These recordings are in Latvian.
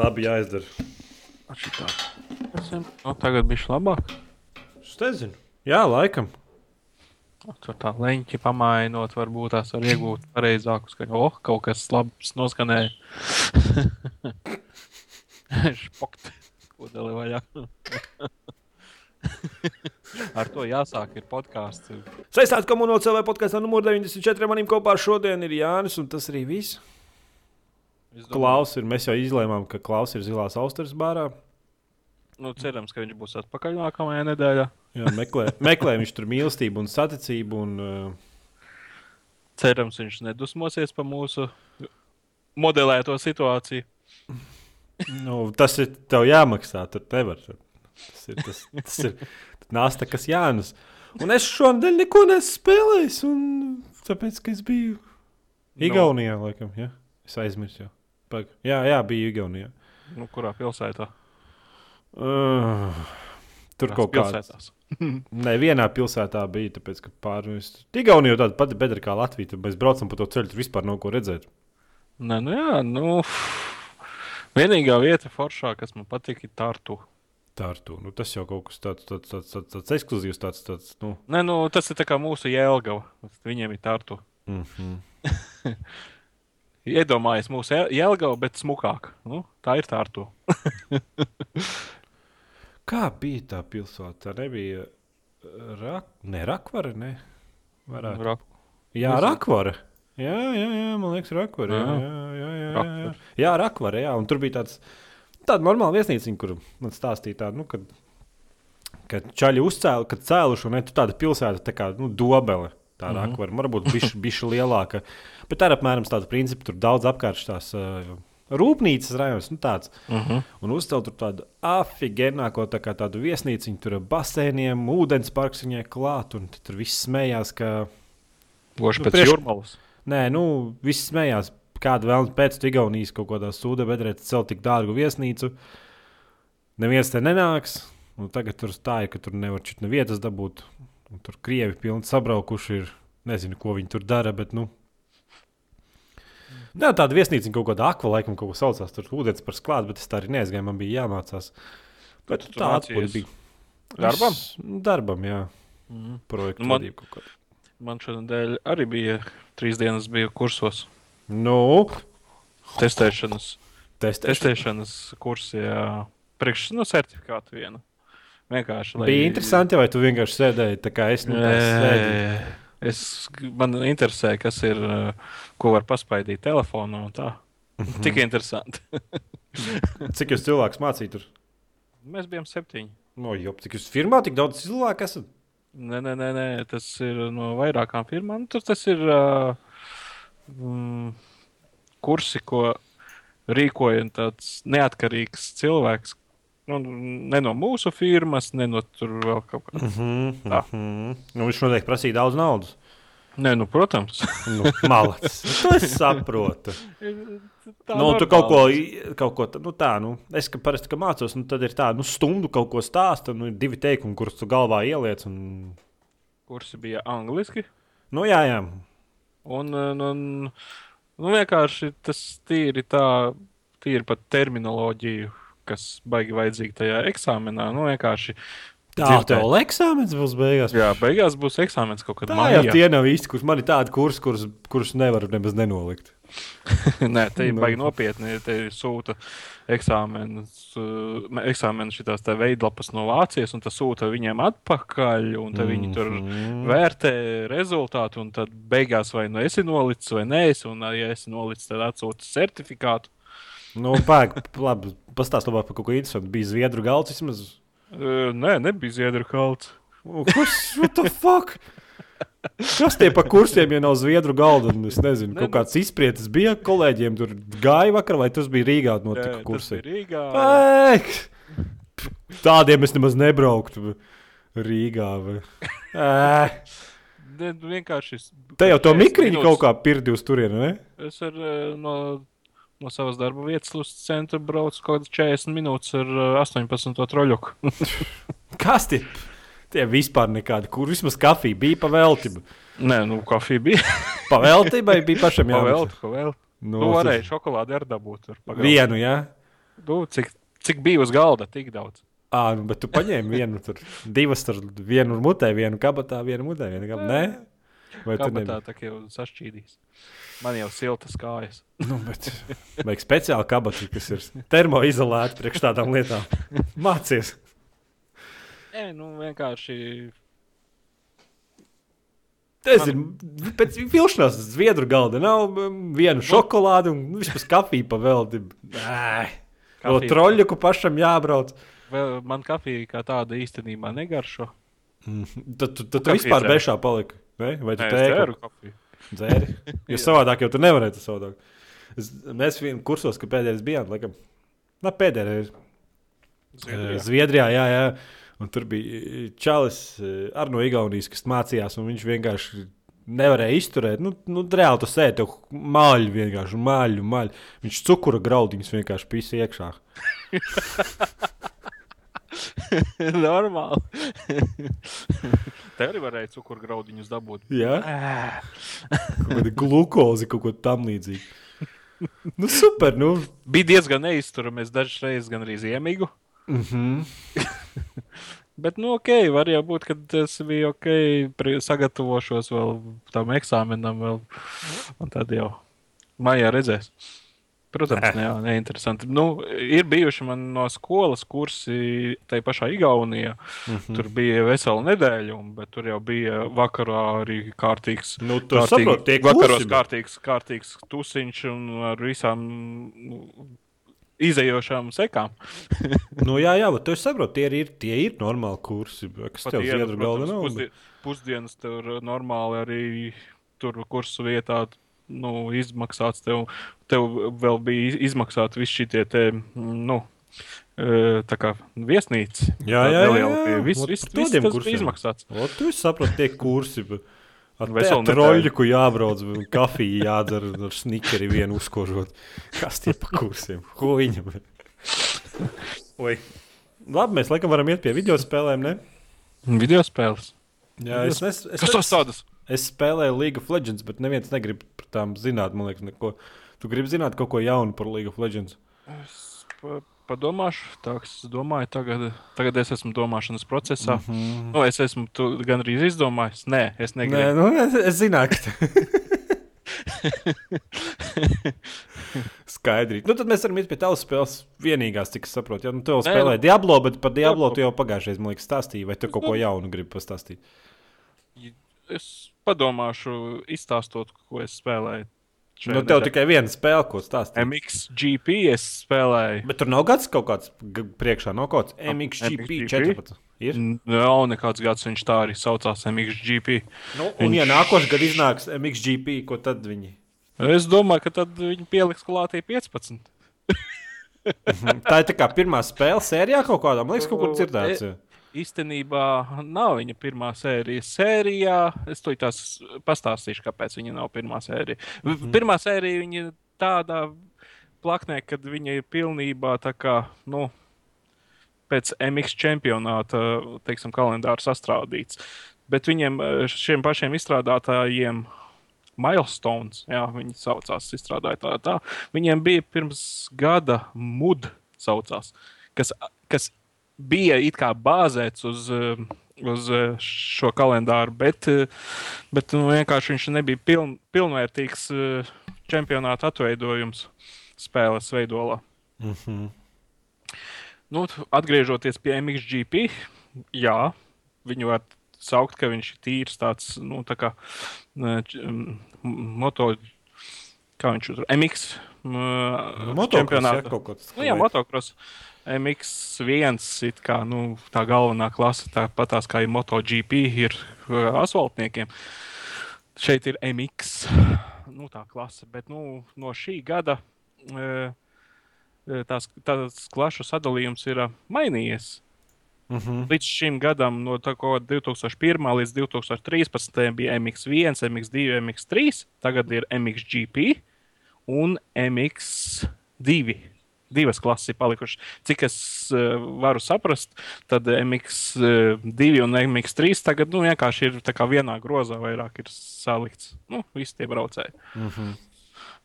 Labi, jāizdara. Šitā. Nu, tagad bija labāk. Es nezinu. Jā, laikam. Tur tā leņķi pamainot, varbūt tās var iegūt pareizāku skaņu. Oh, kaut kas labs noskanēja. Špokt. Kodeli vaļā. Ar to jāsāk ir podkāsts. Saistāt komuno CV podkāstā numur 94 manim kopā šodien ir Jānis, un tas arī viss. Klaus ir, mēs jau izlēmām, ka Klaus ir zilās austeres bārā. Nu, cerams, ka viņš būs atpakaļ nākamajā nedēļā. Jā, meklē, meklē viņš tur mīlestību un saticību. Un, uh, cerams, viņš nedusmosies par mūsu modelēto situāciju. nu, tas ir tev jāmaksā, tur nevar. Tas ir tas, tas ir nāsta, kas jānes. Un es šonadēļ neko nespēlēju, un tāpēc, ka es biju Igaunijā, no. laikam, ja? es aizmirsu. Jau. Pag. Jā, jā, bija Igaunijā. Nu, kurā pilsētā? Uh, tur Kurās kaut kādā. Nē, vienā pilsētā bija, tāpēc, ka pārvis. Igaunija jau tāda pati bedra kā Latvija. Tad mēs braucam pa to ceļu, tur vispār nav ko redzēt. Nē, nu jā, nu. Vienīgā vieta foršā, kas man patīk, ir Tartu. Tartu. Nu, tas jau kaut kas tāds, tāds, tāds, tāds, tāds ekskluzīvs. Tāds, tāds, nu. Nē, nu, tas ir mūsu jēlgava. Viņiem ir Tartu. Mm -hmm. Iedomājieties, mūsu jēlgava, bet smukāk. Nu, tā ir Tartu. Kā bija tā pilsēta? Tā nebija rak... ne, Rakvara. Ne? Varētu. Rak... Jā, Rakvara. Jā, jā, jā, man liekas, Rakvara. Jā, jā, jā, jā, jā, jā. jā Rakvara. Jā, un tur bija tāds, tāda normāla viesnīca, kur man stāstīja, tā, nu, kad, kad čaļi uzcēla, kad cēluši, un ne tāda pilsēta, tā kā nu, dobele. Tā mm -hmm. rakvara varbūt bišķi, bišķi lielāka. Bet tā ir apmēram tāda principa. Tur daudz apkārt tās uh, rūpnīcas rajonus, nu tāds. Uh -huh. Un uzcelt tur tādu afigenāko tā kā tādu viesnīciņu, tur ar basēniem, ūdens parks viņai klāt. Un tur viss smējās, ka. Goši nu, pēc prieš... jūrmalas. Nē, nu, viss smējās. Kāda vēl pēc Igaunijas kaut kādā sūda bedrē celt tik dārgu viesnīcu. Neviens te nenāks. Un tagad tur stāja, ka tur nevar čit nevietas dabūt. Un tur krievi pilni sabraukuši ir. Nezinu, ko viņi tur dara, bet nu, Jā, tāda viesnīca kaut kāda akva, laikam, kaut ko saucās. Tur ūdens par sklāstu, bet es tā arī neaizgāju. Man bija jāmācās. Bet tā atpūta bija. Darbam? Es, darbam, jā. Mm. Projektu nu, man, kaut kādā. Man šodien arī bija trīs dienas bija kursos. Nu? Testēšanas. Testēšanas, Testēšanas kursi, jā. Priekš, nu, certifikātu vienu. Vienkārši. Lai... Bija interesanti, vai tu vienkārši sēdēji tā kā es. Nu, sēdēju. Es, man interesē, kas ir, ko var paspaidīt telefonā un tā. Mm -hmm. Tik interesanti. cik jūs cilvēks mācījāt tur? Mēs bijām septiņi. No, jo, cik jūs firmā tik daudz cilvēku esat? Nē, nē, nē, nē, tas ir no vairākām firmām. Tur tas ir uh, mm, kursi, ko rīkoja tāds neatkarīgs cilvēks, Nu, ne no mūsu firmas, ne no tur vēl kaut kā. Mm -hmm, tā. mm -hmm. nu, viņš noteikti prasīja daudz naudas. Nē, nu, protams. nu, Malacis. Nu, to es saprotu. tā nu, tu kaut ko, kaut ko nu, tādu, nu, es ka parasti ka mācos, nu, tad ir tā, nu, stundu kaut ko stāsta, nu, ir divi teikumi, kurus tu galvā ieliec. Un... Kursi bija angliski? Nu, jā, jā. Un, un, un nu, vienkārši tas tīri tā, tīri pat terminoloģiju kas baigi vajadzīgi tajā eksāmenā. Nu, vienkārši Tā tev eksāmenis būs beigās. Jā, beigās būs eksāmenis kaut kad mājā. Jā, tie nav īsti, kurus man ir tādi kursi, kurus, kurus nevaru nemaz nenolikt. Nē, te ir baigi nopietni. Te sūta eksāmenus, eksāmenus šitās te veidlapas no Vācijas, un tas sūta viņiem atpakaļ, un tad viņi tur mm. vērtē rezultātu, un tad beigās vai nu esi nolicis vai nē, un ja esi nolicis, tad atsūta certifikātu. Nu, pāk, labi, pastāst labāk par kaut ko interesantu. Bija Zviedru galds vismaz? Uh, nē, nebija Zviedru galds. Kurš? What the fuck? Kas tie pa kursiem, ja nav zviedru galda? Es nezinu, kaut kāds izpratnes bija kolēģiem. Tur gāja vakar, vai tas bija Rīgā? Notika kursi. Rīgā. Ei, tādiem es nemaz nebrauktu Rīgā. Ne, vienkārši. Te jau to mikriņu kaut kā pirdi uz turieni, ne? Es ar, no no savas darba vietas uz centru braucu kaut kādas 40 minūtes ar 18. troļuku. Kas tie? Tie vispār nekādi, kur vismaz kafija bija paveltība. Nē, nu, kafija bija. paveltībai bija pašam jābūt. Pavelti. Nu, nu varēja šokolādi ar dabūt. Vienu, jā. Ja? Nu, cik, cik bija uz galda, tik daudz. Ah, nu, bet tu paņēmi vienu, tur divas, tur vienu mutē, vienu kabatā, vienu mutē, vienu kabatā. Nē, vai tu tā tā jau sašķīdīs? Man jau siltas kājas. Nu, bet vajag speciāli kabati, kas ir termoizolēti priekš tādām lietām. Mācies! Nē, nu vienkārši. Tas Man... ir pēc vilšanās zviedru galda. Nav viena šokolāde un vispār kafija paveldi. Vēl troļļu, pašam jābrauc. Vēl man kafija kā tāda īstenībā negaršo. Mm. Tad tu, tu, tu vispār bešā paliki. Ne? Vai tu tēri? Dzēri. Jo savādāk jau tu nevarēji savādāk. Es, mēs vienā kursos, kad pēdējais bijām, laikam, na, pēdējais. Zviedrijā. Zviedrijā, jā, jā. Un tur bija čalis ar no Igaunijas, kas mācījās, un viņš vienkārši nevarēja izturēt. Nu, nu reāli tas sēž, tev maļu vienkārši, maļu, maļu. Viņš cukura graudiņus vienkārši pisa iekšā. Normāli. Tev arī varēja cukurgraudiņus dabūt. Jā, kaut kāda glukoze, kaut ko tam līdzīgu. Nu, super. Nu. Bija diezgan neizturami. Es dažas reizes gan arī ziemīgu. Mm -hmm. Bet, nu, ok, var jau būt, ka tas bija ok. Sagatavošos vēl tam eksāmenam, vēl, un tad jau maijā redzēs. Protams, ne. jā, neinteresanti. Nu, ir bijuši man no skolas kursi tajā pašā Igaunijā. Mm -hmm. Tur bija vesela nedēļa, un, bet tur jau bija vakarā arī kārtīgs. Nu, tur saprot, tiek vakaros kursi, kārtīgs, kārtīgs tusiņš un ar visām nu, izējošām sekām. nu, jā, jā, bet tu saproti, tie ir, tie ir normāli kursi, kas Pat tev iedara galdā. Pusdien, pusdienas tur normāli arī tur kursu vietā nu, izmaksāts. Tev, tev vēl bija izmaksāti visi šie te, nu, tā kā viesnīca. Jā, jā, jā. jā. Viss, viss, viss tas kursiem. bija izmaksāts. O, tu saproti, tie kursi. Veselu troļļu, ko jābrauc, kafiju jādzer ar snikeri vienu uzkožot. Kas tie pa kursiem? Ko viņam ir? Oi. Labi, mēs laikam varam iet pie video spēlēm, ne? Video spēles. Jā, es, es, es, Kas tas tādas? Es spēlēju League of Legends, bet neviens negrib tām zināt. Man liekas, neko. Tu gribi zināt kaut ko jaunu par League of Legends? Es pa, padomāšu, tā kā es domāju, tagad, tagad es esmu domāšanas procesā. Mm -hmm. nu, es esmu gan arī izdomājis. Nē, es negribu. Nē, nu, es, es zināju, ka. Skaidri. Nu, tad mēs varam iet pie tavas spēles. Vienīgās, cik es saprotu, ja nu, tu jau spēlēji nu, Diablo, bet par Diablo tu jau pagājušajā liekas, stāstīji, vai tu kaut ko jaunu gribi pastāstīt? Es padomāšu, izstāstot, ko es spēlēju. Nu, tev tikai viena spēle, ko stāstīt. MXGP es spēlēju. Bet tur nav gads kaut kāds priekšā, nav kaut kāds MXGP, MXGP? 14. Ir? Nav nekāds gads, viņš tā arī saucās MXGP. Nu, un, viņš... ja nākošais gads iznāks MXGP, ko tad viņi? Es domāju, ka tad viņi pieliks klātī 15. tā ir tā kā pirmā spēle sērijā kaut kādā, man liekas, kaut kur dzirdēts. Īstenībā nav viņa pirmā sērija. Sērijā es to tās pastāstīšu, kāpēc viņa nav pirmā sērija. Mm -hmm. Pirmā sērija viņa tādā plaknē, kad viņa ir pilnībā tā kā. Nu, Pēc MX čempionāta teiksim, kalendāra sastrādīts. Bet viņiem, šiem pašiem izstrādātājiem, Milestones, jā, viņi saucās, izstrādāja tā, tā. Viņiem bija pirms gada MUD saucās, kas, kas bija it kā bāzēts uz, eh, uz eh, šo kalendāru, bet, eh, bet nu, vienkārši viņš nebija piln, pilnvērtīgs čempionāta atveidojums spēles veidolā. Mm -hmm. nu, atgriežoties pie MXGP, jā, viņu var saukt, ka viņš ir tīrs tāds nu, tā kā moto. Kā viņš tur MX nu, čempionātā? Nu, jā, motocross. MX1 ir kā, nu, tā galvenā klase, tāpat kā ir MotoGP, ir uh, asfaltniekiem. Šeit ir MX nu, tā klase, bet nu, no šī gada uh, tās, tās klašu sadalījums ir uh, mainījies. Mm -hmm. Līdz šim gadam, no 2001 līdz 2013 bija MX1, MX2, MX3, tagad ir MXGP un MX2 divas klases ir palikušas. Cik es uh, varu saprast, tad MX2 uh, un MX3 tagad nu, vienkārši ir vienā grozā, vairāk ir salikts. Nu, visi tie braucēji. Mm -hmm.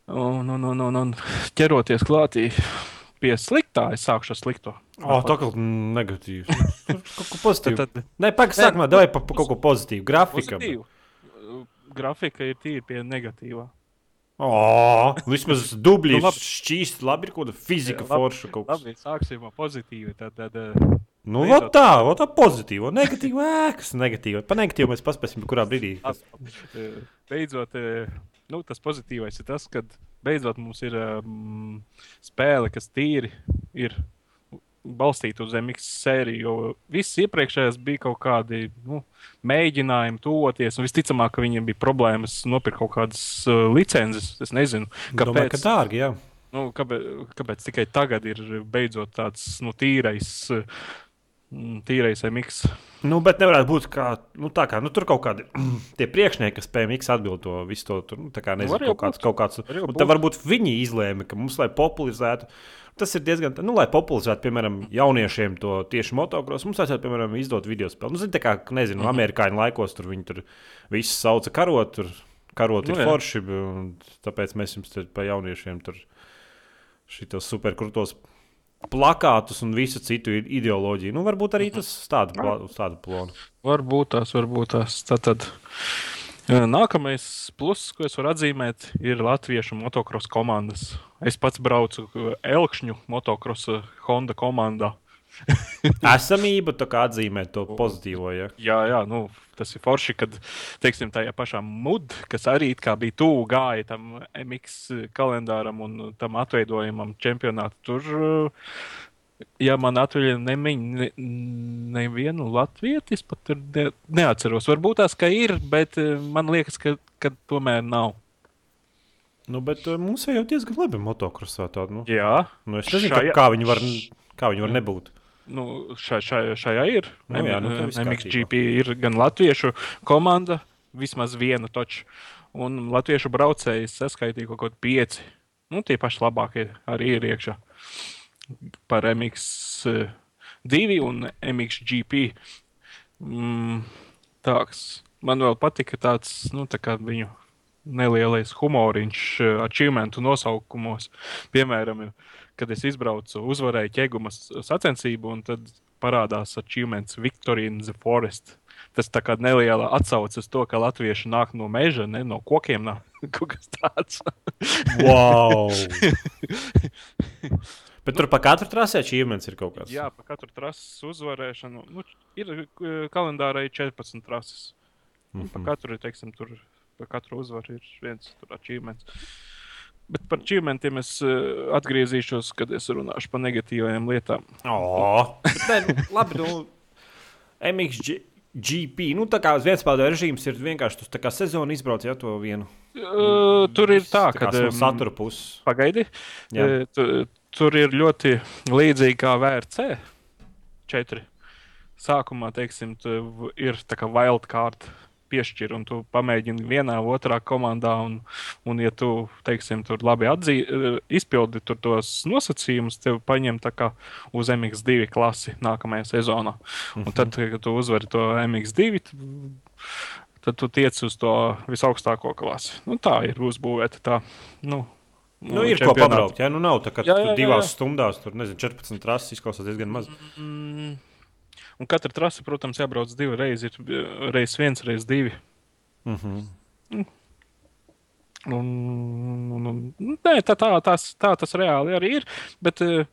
un, un, un, un, un ķeroties klātī pie slikta tā, es sākšu ar slikto. Oh, tā kā negatīvs. Kaut ko pozitīvu. Tad, tad, Nē, pagaidi, sākumā davai pa, pa kaut ko pozitīvu. Grafika. pozitīvu. Grafika ir tīri pie negatīvā. Oh, vismaz dubļi Nu, šķīst, labi ir kaut kāda fizika Jā, labi. forša kaut kas. Labi, sāksim ar pozitīvu. Tad, tad, uh, Nu, Beidzot. vot tā, vot tā pozitīva. Negatīva, ē, kas negatīva. Pa negatīvu mēs paspēsim, kurā brīdī. Kas... uh, beidzot, uh, nu, tas pozitīvais ir tas, ka beidzot mums ir um, spēle, kas tīri ir balstīta uz MX sēriju. Jo viss iepriekšējais bija kaut kādi nu, mēģinājumi tuvoties, un visticamāk, ka viņiem bija problēmas nopirkt kaut kādas uh, licences. Es nezinu, Domāju, kāpēc. ka dārgi, jā. Nu, kāpēc, kāpēc tikai tagad ir beidzot tāds nu, tīrais, mm, tīrais MX? Nu, bet nevarētu būt kā, nu, tā kā, nu, tur kaut kādi tie priekšnieki, kas PMX atbild to visu to, tur, nu, tā kā, nezinu, kaut kāds, kaut kāds, tad varbūt viņi izlēma, ka mums, lai popularizētu, tas ir diezgan, nu, lai popularizētu, piemēram, jauniešiem to tieši motocross, mums vajadzētu, piemēram, izdot video spēli. Nu, zini, tā kā, nezinu, Mhm. amerikāņu laikos tur viņi tur visu sauca karot, tur karot Nu, ir jā. forši, un tāpēc mēs jums te pa jauniešiem tur šitos superkrūtos plakātus un visu citu ideoloģiju. Nu, varbūt arī tas uz tādu, pla- tādu plānu. Varbūt tās, varbūt tās. Tātad, eh, nākamais pluss, ko es varu atzīmēt, ir latviešu motocross komandas. Es pats braucu eh, Elkšņu motocross Honda komandā. Esamība tā kā atzīmē to pozitīvo. Ja? Jā, jā, nu, tas ir forši, kad, teiksim, tajā pašā mud, kas arī bija tuvu gāja tam MX kalendāram un tam atveidojumam čempionātam. Tur, eh, ja man atveļ nemiņ, ne, nevienu latvietis, pat tur ne, neatceros. Varbūt tās, ka ir, bet eh, man liekas, ka, ka tomēr nav. Nu, bet uh, mums jau diezgan labi motokrosā tāda. Nu, Jā, nu, es nezinu, Šajā- kā, kā viņi var, kā viņi var nebūt. Nu, šai, šai, šajā ir. Nu jā, nu, MXGP ir gan latviešu komanda, vismaz viena toča. Un latviešu braucēji saskaitīja kaut kādi pieci. Nu, tie paši labākie arī ir iekšā. Par MX2 un MXGP. Mm, tāds. Man vēl patika tāds, nu, tā viņu nelielais humoriņš eh, achievementu nosaukumos. Piemēram, kad es izbraucu, uzvarēju ķēgumas sacensību, un tad parādās achievements Victory in the Forest. Tas tā kā neliela atsauce uz to, ka latvieši nāk no meža, ne no kokiem. Nāk. Kaut kas tāds. Wow! bet tur pa katru trasē achievements ir kaut kāds. Jā, pa katru trases uzvarēšanu. Nu, ir eh, kalendārā ir 14 trases. Mm -hmm. Pa katru, teiksim, tur, pa katru uzvaru ir viens achievements. Bet par achievementiem es uh, atgriezīšos, kad es runāšu par negatīvajām lietām. Oh, bet, nē, nu, labi, nu, MXG. GP, nu tā kā uz viens spēļu režīms ir vienkārši tas kā sezona izbrauc jau to vienu. Uh, tur ir tā, ka kā no satura puses. Pagaidi. Jā. Eh, Tu, tur ir ļoti līdzīgi kā VRC 4. Sākumā, teiksim, tu ir tā kā wildcard piešķir, un tu pamēģini vienā, otrā komandā, un, un ja tu, teiksim, tur labi atzī, eh, izpildi tur tos nosacījumus, tev paņem tā kā uz MX2 klasi nākamajā sezonā. Un tad, kad tu uzvari to MX2, tu- tad tu tiec uz to visaugstāko klasi. Nu, tā ir uzbūvēta tā. Nu, Nu, ir ko čempionāta. pabraukt. Jā, nu nav tā kā Jā, jā, jā, jā, divās stundās, tur nezinu, 14 rases izklausās diezgan maz. Mm. Un katra trase, protams, jābrauc divas reizes. Ir eh, reizes viens, reizes divi. Mm -hmm. Un, un, un, nē, tā, tā, tās, tā tas reāli arī ir. Bet, eh,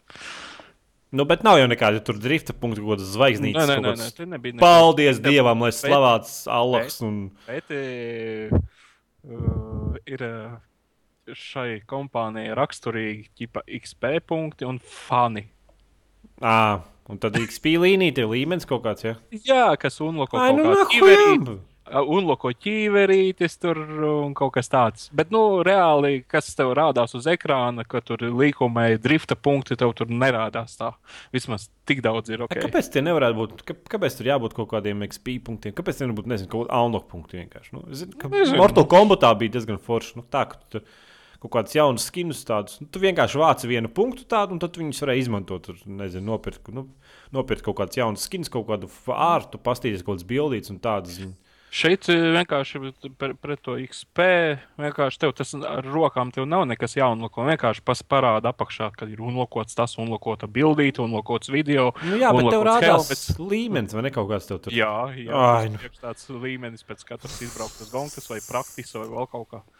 Nu, bet nav jau nekāda tur drifta punkta, kaut kāda nē, zvaigznīca. nē, nē, nē, tur nebija. Paldies nebija- Dievam, lai slavēts Allahs. Un... Bet uh, ir šai kompānijai raksturīgi ķipa XP punkti un fani. À, un tad XP līnija, tie līmenis kaut kāds. Ja? Jā, kas unloko Ai, kaut nu, kā nahujam! ķiverī, unloko ķīverītis tur un kaut kas tāds. Bet, nu, reāli, kas tev rādās uz ekrāna, ka tur līkumai drifta punkti tev tur nerādās tā. Vismaz tik daudz ir ok. Okay. Kāpēc tie nevarētu būt? Kā, kāpēc tur jābūt kaut kādiem XP punktiem? Kāpēc tie nebūt, nezinu, kaut kāda unlock punkti vienkārši? Nu, zinu, ka Nezinu. Mortal Kombatā bija diezgan forši. Nu, tā, ka tu tur kaut kādus jaunus skinus tādus. Nu, tu vienkārši vāci vienu punktu tādu, un tad viņus varēja izmantot. Tur, nezinu, nopirkt, nu, nopirkt kaut kādus jaunus skinus, kaut kādu ārtu, pastīties kaut kādas bildītas un tādas. Šeit eh, vienkārši pret, to XP, vienkārši tev tas ar rokām tev nav nekas jāunloko. Vienkārši parāda apakšā, kad ir unlokots tas, unlokota bildīte, unlokots video. Nu jā, bet tev rādās helmets. līmenis vai ne kaut kāds tev tur. Jā, jā Ai, nu. tāds līmenis pēc katras izbrauktas gonkas vai praktis vai vēl kaut kā.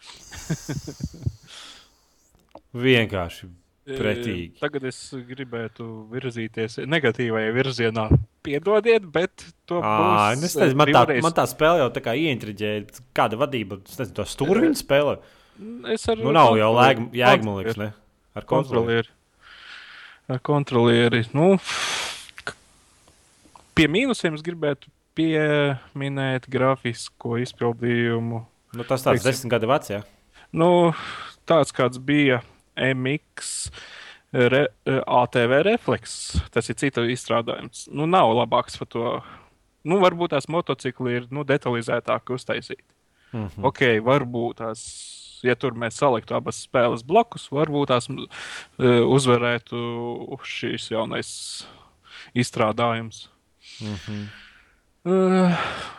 vienkārši pretīgi. Tagad es gribētu virzīties negatīvajā virzienā. Piedodiet, bet to à, būs. Nezinu, man, tā, man tā spēle jau tā kā ieintriģēja. Kāda vadība? Nezinu, to stūriņu spēle. Es ar nu, nav jau jēgmulīgs, ne? Ar kontrolieri. Ar kontrolieri. Nu, pie mīnusiem es gribētu pieminēt grafisko izpildījumu. Nu, tas tāds desmit gadu vecs, jā. Nu, tāds kāds bija MX. Re, ATV refleks, tas ir cita izstrādājums. Nu, nav labāks par to. Nu, varbūt tās motocikli ir nu, detalizētāk uztaisīti. Mm -hmm. Ok, varbūt tās, ja tur mēs saliktu abas spēles blokus, varbūt tās uh, uzvarētu šīs jaunais izstrādājums. Mm -hmm. uh,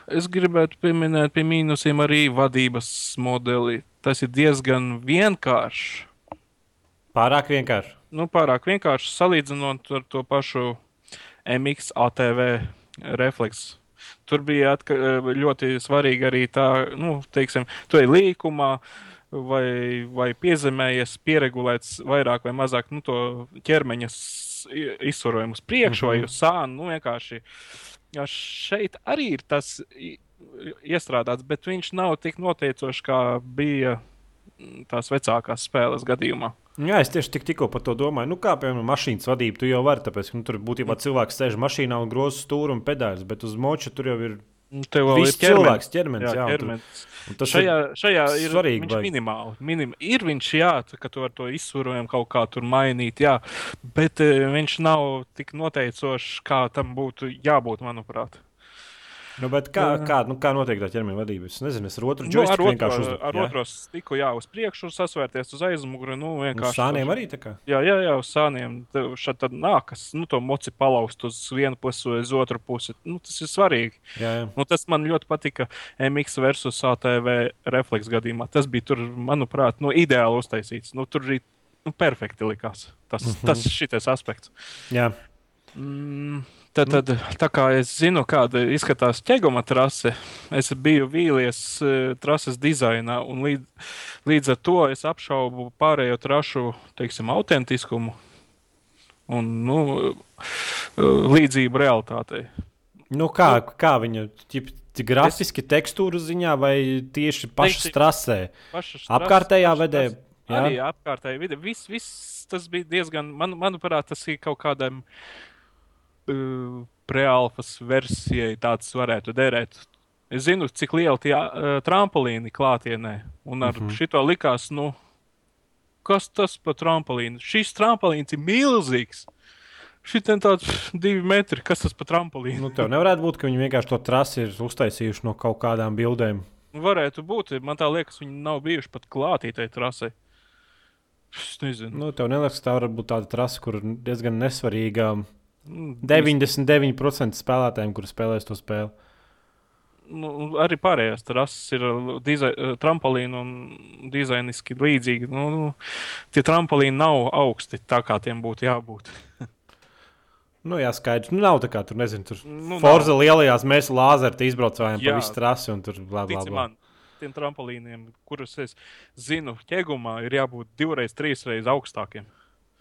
es gribētu pieminēt pie mīnusiem arī vadības modeli. Tas ir diezgan vienkāršs Pārāk vienkārši. Nu, pārāk vienkārši salīdzinot ar to pašu MX ATV refleksu. Tur bija atka, ļoti svarīgi arī tā, nu, teiksim, to ir līkumā. Vai, vai piezemējies, pieregulēts vairāk vai mazāk nu, to ķermeņa izsvarojumu uz priekšu mm -hmm. vai uz sānu. Nu, vienkārši ja šeit arī ir tas iestrādāts, bet viņš nav tik noteicošs, kā bija tās vecākās spēles gadījumā. Jā, es tieši tik, tikko par to domāju. Nu, kā piemēram, mašīnas vadība, tu jau vari, tāpēc, ka nu, tur būtībā cilvēks sēž mašīnā un groza stūri un pedāļus, bet uz moča tur jau ir. Nu, tev vēl ir cilvēks, ķermenis. Jā, jā, ķermenis. Un, tas šajā, šajā ir svarīgi. Viņš minimāli, minim, ir viņš, jā, ka tu ar to izsvarojumu kaut kā tur mainīt, jā, bet uh, viņš nav tik noteicošs, kā tam būtu jābūt, manuprāt. Nu, kā, kā, nu, kā notiek tā ķermeņa vadība? Es nezinu, es ar otru nu, ar vienkārši uzliku. Ar jā? otru stiku jā, uz priekšu, sasvērties uz aizmuguri. Nu, uz sāniem arī tā kā? Jā, jā, jā uz sāniem. Šad tad nākas, nu, to moci palaust uz vienu pusi vai uz otru pusi. Nu, tas ir svarīgi. Jā, jā. Nu, tas man ļoti patika MX versus ATV refleks gadījumā. Tas bija tur, manuprāt, nu, ideāli uztaisīts. Nu, tur arī nu, perfekti likās tas, mm -hmm. tas šitais aspekts. Jā. Mm. Tad, tad, tā kā es zinu, kāda izskatās ķeguma trase, es biju vīlies uh, trases dizainā, un līdz, līdz ar to es apšaubu pārējo trašu teiksim, autentiskumu un nu, uh, līdzību realitātei. Nu, kā, kā viņa ķip, grafiski, es... tekstūra ziņā vai tieši pašā trasē? Pašas apkārtējā vedē. Arī apkārtējā vidē. Viss, viss tas bija diezgan, man, manuprāt, tas ir kaut kādam. Uh, uh, prealfas versijai tāds varētu derēt. Es zinu, cik liela tie uh, tramplīni klātienē, un ar mm -hmm. šito likās, nu, kas tas par tramplīnu? Šis tramplīns ir milzīgs. Šitien tāds divi metri, kas tas par tramplīnu? Nu, tev nevarētu būt, ka viņi vienkārši to trasi ir uztaisījuši no kaut kādām bildēm. Varētu būt. Man tā liekas, viņi nav bijuši pat klātītai trasei. Es nezinu. Nu, tev neliekas, ka tā var būt tāda trasa, kur diezgan nesvarīga 99% spēlētājiem, kuriem spēlēs to spēli. Nu, arī pārējās trases ir dizai, trampolīni un dizainiski līdzīgi. Nu, nu, tie trampolīni nav augsti tā, kā tiem būtu jābūt. nu, jā, skaidrs. Nu, nav tā kā tur, nezinu, tur nu, Forza nav. lielajās mēs lāzerti izbraucām pa visu trasi un tur. Man, tiem trampolīniem, kurus es zinu, ķegumā ir jābūt divreiz, trīsreiz augstākiem.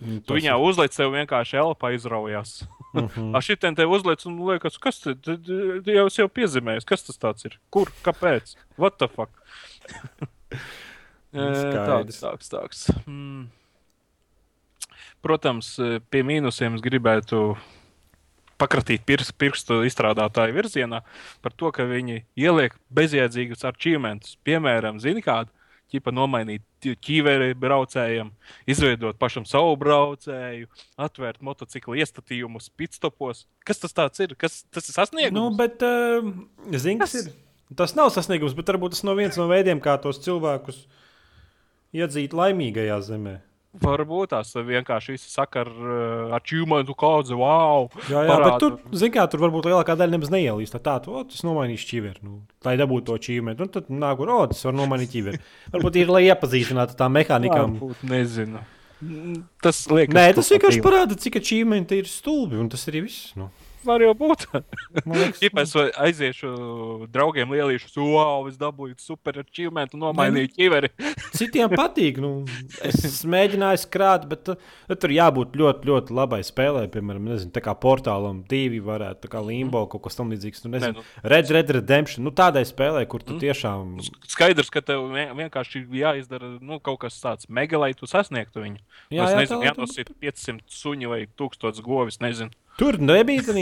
Mm, tu viņā ir... uzliec, tev vienkārši elpa izraujās. Mm -hmm. Ar šitiem te uzliec, un liekas, kas te jau jau piezīmējis, kas tas ir? Kur? Kāpēc? What the fuck? tāds, tāds, tāds. Mm. Protams, pie mīnusiem es gribētu pakratīt pirkstu izstrādātāju virzienā par to, ka viņi ieliek bezjēdzīgus achievementus. Piemēram, zini kādu? Ķipa nomainīt ķīveri braucējiem, izveidot pašam savu braucēju, atvērt motociklu iestatījumus pitstopos. Kas tas ir? Kas, tas ir sasniegums? Nu, bet, uh, zin, kas ir? Tas nav sasniegums, bet varbūt tas no viens no veidiem, kā tos cilvēkus iedzīt laimīgajā zemē. Varbūt tās vienkārši viss saka ar, ar čūmanu kādu, wow. Jā, jā parādu. bet tur, zin kā, tur varbūt lielākā daļa nemaz neielīst. Tā, o, tas nomainīs ķiveri. Nu, lai dabūtu to čīmeni, un tad nāk, o, tas var nomainīt ķiveri. Varbūt ir, lai iepazīstinātu tā mehānikām. Varbūt, nezinu. Tas liekas. Nē, tas vienkārši parāda, cik čīmeni ir stulbi, un tas arī viss. Nu var jau būt. Ja es aiziešu draugiem lielīšu, wow, es dabūju super achievement nomainīju ķiveri. Citiem patīk. Nu, es mēģināju krāt, bet tu, tur jābūt ļoti, ļoti labai spēlē. Piemēram, nezinu, tā kā portālam divi varētu, tā kā limbo, kaut kas tamlīdzīgs. Nu, nezinu, ne, nu. Red Red Redemption, nu tādai spēlē, kur tu mm. tiešām. Skaidrs, ka tev vienkārši jāizdara nu, kaut kas tāds mega, lai tu sasniegtu viņu. Jā, jā, nezinu, jānosīt 500 suņi vai 1000 govis, nezinu. Tur nebija tā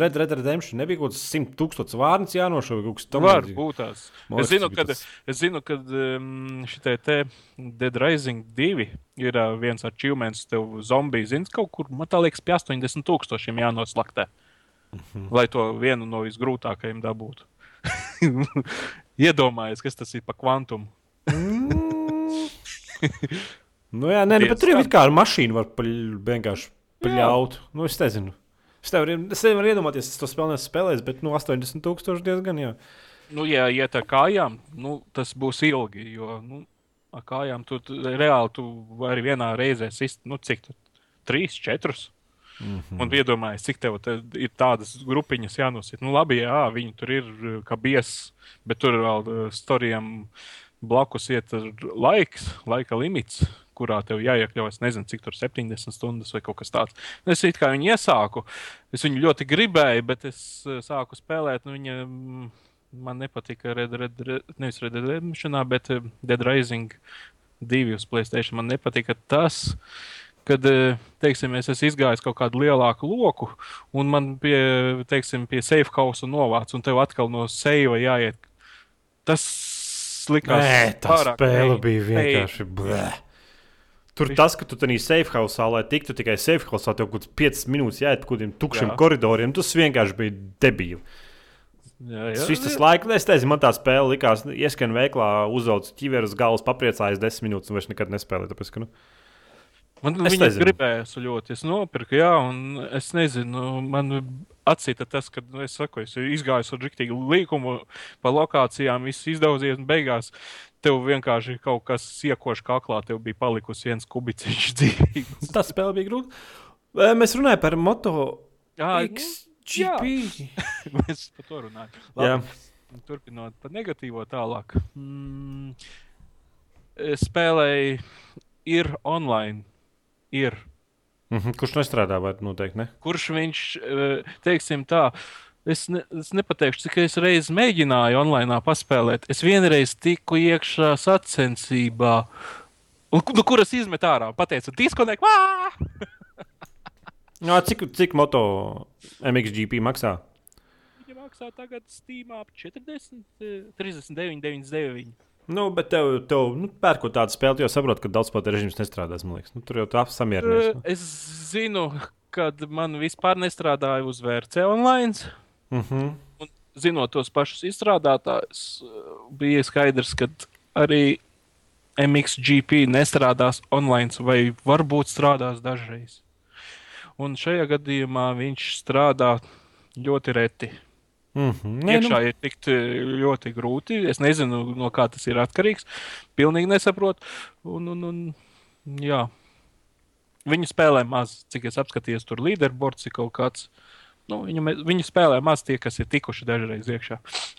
Red Red Redemption. Nebija kaut kāds simt tūkstošs vārds jānošauj. Kaut kas tāds var būt. Tās. Es zinu, ka es zinu, ka um, šitai te Dead Rising 2 ir uh, viens čūmens, tev zombiju zins kaut kur, man tā liekas, pie 80 tūkstošiem jānoslaktē. Mm -hmm. Lai to vienu no visgrūtākajiem dabūtu. Iedomājies, kas tas ir pa kvantumu. mm. nu jā, nē, nu, bet tur jau ir kā ar mašīnu var paļ, vienkārši paļaut. Nu, es nezinu. Es nevaru, es nevaru iedomāties, es to spēlēju, spēlēju, bet nu, 80,000 diezgan. Jā. Nu, ja iet ar kājām, nu, tas būs ilgi. Jo nu, ar kājām tu, tu reāli tu vari vienā reizē sist, nu, cik tur trīs, četrus. Mm -hmm. Un iedomājieties, cik tev te ir tādas grupiņas jānosit. Nu, labi, jā, viņi tur ir kā biesi, bet tur vēl uh, storijam blakus iet laiks, laika limits kurā tev jāiekļaujas, nezinu, cik tur 70 stundas vai kaut kas tāds. Es it kā viņu iesāku, es viņu ļoti gribēju, bet es eh, sāku spēlēt, nu, viņa mm, man nepatika Red Red, Red nevis Red Dead Redemption, bet eh, Dead Rising 2 uz Playstation. Man nepatika tas, kad, eh, teiksim, es esmu izgājis kaut kādu lielāku loku, un man pie, teiksim, pie safe house novāc, un tev atkal no seiva jāiet. Tas likās, Nē, tā spēle bija vienkārši blē. Tur tas, ka tu tur biji safe house, lai tiktu tikai safe house, tev kaut kāds 5 minūtes jāiet pa kaut kādiem tukšiem jā. koridoriem, tas vienkārši bija debīli. Jā, jā, Šis tas laiks, es teicu, man tā spēle likās, ieskan veiklā, uzaugs ķiveres galvas, papriecājās 10 minūtes un vairs nekad nespēlēju. Tāpēc, ka, nu, Man viņa gribēja ļoti, es nopirku, jā, un es nezinu, man atsita tas, ka, nu, es saku, es izgāju ar rīktīgu līkumu pa lokācijām, viss izdaudzies un beigās tev vienkārši kaut kas iekoši kaklā, tev bija palikusi viens kubiciņš dzīvības. Tas spēle bija grūti. Mēs runājam par moto XGP. Mēs par to runājam. Labi, turpinot par negatīvo tālāk. Mm, spēlēji ir online. Ir. Mm -hmm. Kurš nestrādā, vai noteikti ne? Kurš viņš, teiksim tā, uh, Es, ne, es nepateikšu, cik es reizes mēģināju online paspēlēt. Es vienreiz tiku iekšā sacensībā, un, nu, kuras izmet ārā. Pateicu, diskonekt! no, cik, cik moto MXGP maksā? Viņa maksā tagad Steam ap 40, 39, 99. Nu, bet tev, tev nu, pērkot tādu spēli, jau saproti, ka daudz spēļu režīms nestrādās. Nu, tur jau tā samierināts. Nu. Es zinu, kad man vispār nestrādāja uz VRC online. Uh mhm. -huh. Un, zinot tos pašus izstrādātājus, bija skaidrs, ka arī MXGP nestrādās online, vai varbūt strādās dažreiz. Un šajā gadījumā viņš strādā ļoti reti. Mm -hmm. Iekšā nu... ir tikt ļoti grūti. Es nezinu, no kā tas ir atkarīgs. Pilnīgi nesaprotu. Un, un, un, jā. Viņi spēlē maz, cik es apskatījos, tur līderbords ir kaut kāds. Uh, nu, viņu, viņu spēlē maz tie, kas ir tikuši dažreiz iekšā.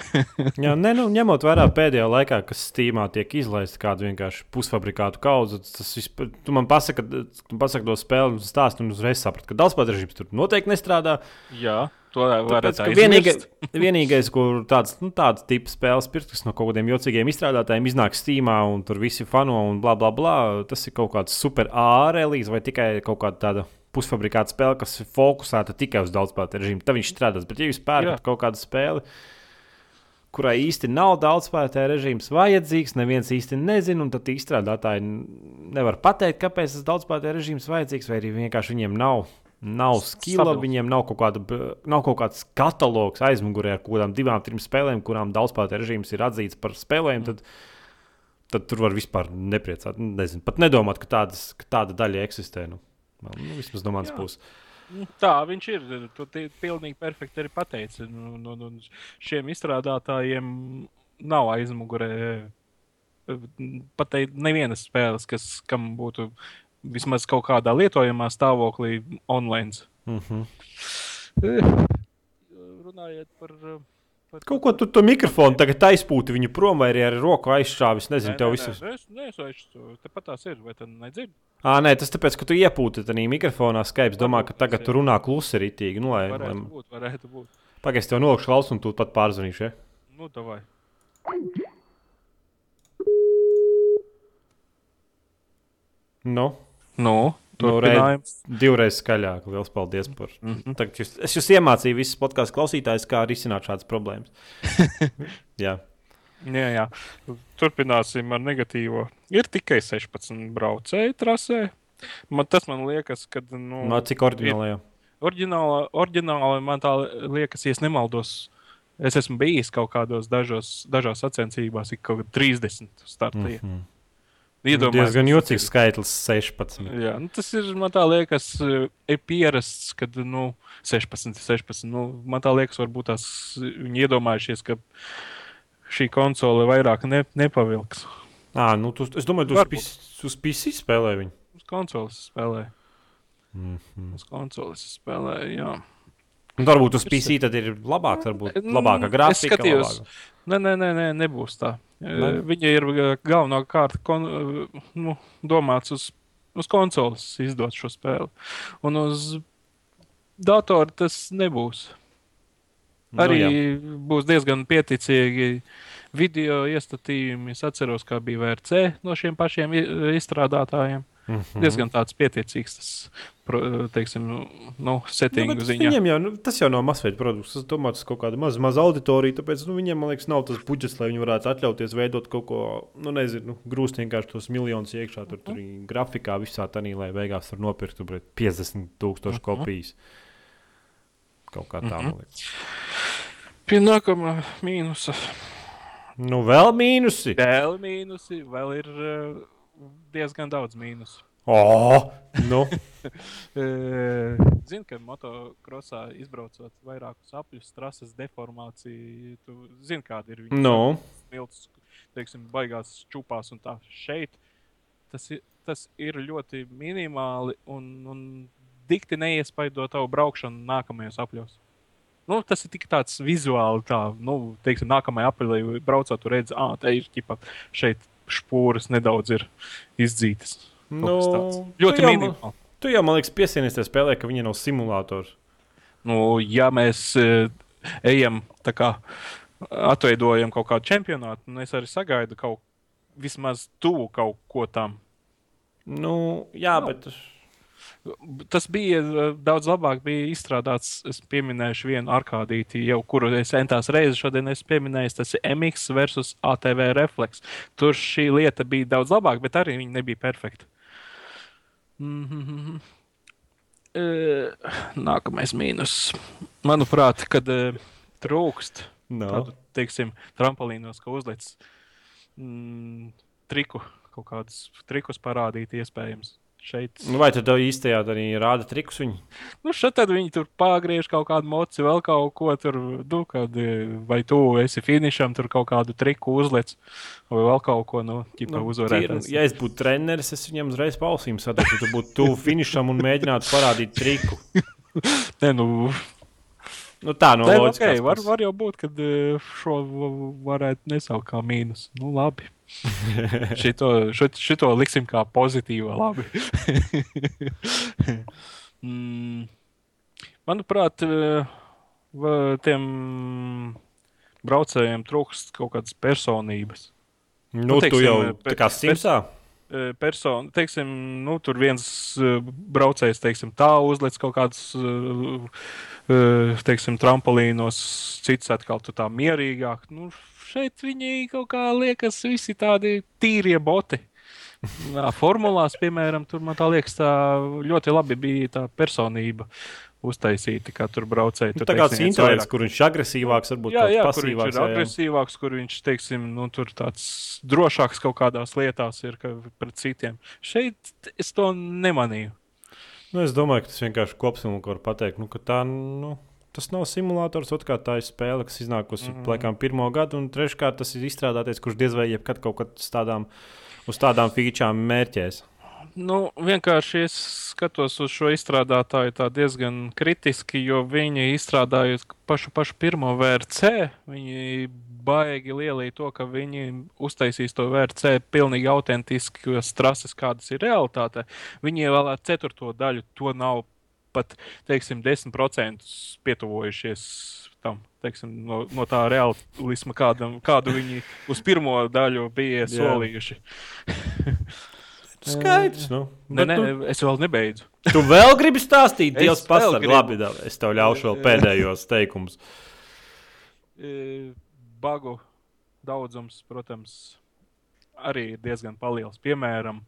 Jā, ne, nu, ņemot vērā pēdējā laikā, kas Steamā tiek izlaista kādu vienkārši pusfabrikātu kaudzi, tas vispār, tu man pasaki, tu pasaki to spēli un stāstu, un uzreiz saprati, ka daudzpusīgais režīms tur noteikti nestrādā. Jā. To varētu teikt. Vienīgais, kur tāds, nu, tāds tips spēles pirks, kas no kaut kādiem jocīgiem izstrādātājiem iznāk Steamā un tur visi fano un bla bla bla, tas ir kaut kāds super ārēlīs vai tikai kaut kāda tāda pusfabrikāta spēle, kas ir fokusēta tikai uz daudzspēlētāju režīmu. Tad viņš strādās. Bet, ja jūs pērkat kaut kādu spēli, kurai īsti nav daudzspēlētāju režīms vajadzīgs, neviens īsti nezina, un tad izstrādātāji nevar pateikt, kāpēc tas daudzspēlētāju režīms vajadzīgs, vai arī vienkārši viņiem nav. Nav skila, viņiem nav kaut, kāda, nav kaut kāds katalogs aizmugurē ar kaut kādām divām, trim spēlēm, kurām daudzspēlētāju režīms ir atzīts par spēlēm. Tad, tad tur var vispār nepriecāt. Nezinu, pat nedomāt, ka, tādas, ka tāda daļa eksistē. Nu, nu, vismaz no manas puses. Nu, tā viņš ir. Tu pilnīgi perfekti arī pateici. Nu, nu, nu, šiem izstrādātājiem nav aizmugurē pat nevienas spēles, kas, kam būtu vismaz kaut kādā lietojamā stāvoklī online. Mm -hmm. Runājot par Pat... Kaut ko tu to mikrofonu tagad aizpūti viņu prom, vai arī ar roku aizšāvis. Nezinu, nē, tev viss. Es aizšāvu. Tepat tās ir, vai tad nedzird? Ā, nē, tas tāpēc, ka tu iepūti tajā mikrofonā Skype. Domā, ka tagad tu runā klusi ritīgi. Nu, lai, varētu lai... būt, varētu būt. Pagaidzi, tev nolikšu klausu un tu pat pārzvanīšu. Ja? Nu, davai. Nu? Nu? Nu, reiz, divreiz skaļāk. Lielas paldies par. Mm -hmm. Tagad jūs, es jūs iemācīju visus podkāstu klausītājus, kā risināt šādas problēmas. jā. jā, jā. Turpināsim ar negatīvo. Ir tikai 16 braucēji trasē. Man, tas man liekas, ka. Nu, no cik oriģinālajā? Oriģināli man tā liekas, ja nemaldos. Es esmu bijis kaut kādos dažos, dažās sacensībās, ir kaut kādi 30 startīgi. Mm -hmm. Iedomājieties, gan jocīgs skaitlis, 16. Jā, nu, tas ir man tā liekas, ir pierasts, kad nu, 16, 16. Nu, man tā liekas, varbūt tās viņi iedomājušies, ka šī konsole vairāk ne, nepavilks. À, nu, tu, es domāju, tu uz, uz PC spēlē viņu. Uz konsoles spēlē. Mm -hmm. Uz konsoles spēlē, jā. Un varbūt uz PC tad ir labāk, varbūt labāka grafika. Es skatījos, labāka. Nē, nē, nē, nē, nebūs tā. Ne? Viņa ir galvenokārt kon, nu, domāts uz, uz konsoles izdot šo spēli. Un uz datora tas nebūs. Nu, Arī jā. būs diezgan pieticīgi video iestatījumi. Es atceros, kā bija VRC no šiem pašiem izstrādātājiem. Mm -hmm. Diezgan tāds pieticīgs tas, teiksim, nu, settingu nu, ziņā. Viņiem jau, nu, tas jau nav masveida produkts. Tas domāts uz kaut kādu mazu, mazu auditoriju, tāpēc nu, viņiem, man liekas, nav tas budžets, lai viņi varētu atļauties veidot kaut ko, nu, nezinu, nu, grūst vienkārši tos miljonus iekšā, tur, tur mm. grafikā visā tanī, lai beigās var nopirkt 50 tūkstošu -hmm. kopijas. Kaut kā tā, mm -hmm. man liekas. Pie nākamā mīnusa. Nu, vēl mīnusi. Vēl mīnusi, vēl ir. Uh diezgan daudz mīnusu. Oh, nu. Zinu, ka motokrosā izbraucot vairākus apļus, trases deformācija, tu zini, kāda ir viņa no. smilts, teiksim, baigās čupās un tā. Šeit tas ir, tas ir ļoti minimāli un, un dikti neiespaido tavu braukšanu nākamajos apļos. Nu, tas ir tik tāds vizuāli, tā, nu, teiksim, nākamajā aprīlī braucot, redzi, ah, te ir ķipa šeit špūras nedaudz ir izdzītas. Nu, ļoti minimāli. Tu jau, man liekas, piesienies tajā spēlē, ka viņa nav simulators. Nu, ja mēs uh, ejam tā kā atveidojam kaut kādu čempionātu, un es arī sagaidu kaut vismaz tuvu kaut ko tam. Nu, jā, no. bet Tas bija eh, daudz labāk, bija izstrādāts. Es pieminēšu vienu arkādīti, jau kuru es centās reizes šodien esmu pieminējis. Tas ir MX versus ATV refleks. Tur šī lieta bija daudz labāka, bet arī viņa nebija perfekta. Mm -hmm. e, nākamais mīnus. Manuprāt, kad e, trūkst no. tādu, teiksim, trampolīnos, ka uzlicis mm, triku, kaut kādus trikus parādīt iespējams šeit. Nu, vai tad īstajā arī rāda trikus viņi? Nu, šeit tad viņi tur pārgriež kaut kādu moci, vēl kaut ko tur, nu, kad, vai tu esi finišam, tur kaut kādu triku uzliec, vai vēl kaut ko, nu, ķipa nu, uzvarēt. Ja es būtu treneris, es viņam uzreiz pausīm sateiktu, tu būtu tuvu finišam un mēģinātu parādīt triku. ne, nu, Nu, tā no loģikas. Okay, var, var jau būt, ka e, šo varētu nesaukt kā mīnus. Nu, labi. šito, šito, šito liksim kā pozitīvu. Labi. mm, manuprāt, e, tiem braucējiem trūkst kaut kādas personības. Nu, nu teiksim, tu jau tā kā simsā. Persona, teiksim, nu, tur viens braucējs, teiksim, tā uzliek kaut kādus teiksim, trampolīnos, cits atkal tā mierīgāk. Nu, šeit viņi kaut kā liekas, visi tādi tīrie boti. Formulās, piemēram, tur man tā liekas, tā ļoti labi bija tā personība. Uztaisīti, kā tur braucēji. Tur tā kā tas intelekts, kur viņš ir agresīvāks, varbūt jā, jā, kur viņš ir agresīvāks, kur viņš, teiksim, nu, tur tāds drošāks kaut kādās lietās ir pret citiem. Šeit es to nemanīju. Nu, es domāju, ka tas vienkārši kopsavilkums var pateikt, nu, ka tā, nu, tas nav simulators. Otrkārt, tā ir spēle, kas iznākusi mm -hmm. laikam pirmo gadu, un treškārt tas ir izstrādāties, kurš diez vai jebkad kaut kad tādām, uz tādām featurām mērķēs. Nu, vienkārši es skatos uz šo izstrādātāju diezgan kritiski, jo viņi izstrādāja pašu, pašu pirmo VRC. Viņi baigi lielī to, ka viņi uztaisīs to VRC pilnīgi autentiskas trases, kādas ir realitāte. Viņi vēl ar ceturto daļu to nav pat teiksim, 10% pietuvojušies tam, teiksim, no, no tā realisma, kādam, kādu viņi uz pirmo daļu bija solījuši. Skaidrs. Nu. Nē, nē, tu... es vēl nebeidzu. tu vēl gribi stāstīt, Dievs, pasaka, labi, dā, es tev ļaušu vēl pēdējos teikumus. E, bagu daudzums, protams, arī ir diezgan liels. Piemēram,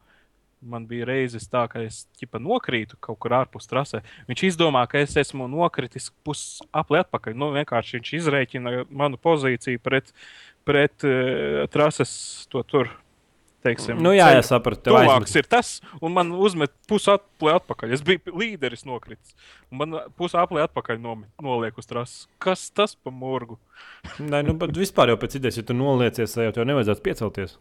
Man bija reizes tā, ka es ķipa nokrītu kaut kur ārpus trasē. Viņš izdomā, ka es esmu nokritis pusapli atpakaļ. Nu, vienkārši viņš izreikina manu pozīciju pret, pret uh, trases to tur. Teiksim, nu, jā, jā, sapratu. Tuvāks ir tas, un man uzmet pusapli atpakaļ. Es biju līderis nokritis, un man pusapli atpakaļ nomet, noliek uz trases. Kas tas pa murgu? Nē, nu, bet vispār jau pēc idejas, ja tu noliecies, jau tev nevajadzētu piecelties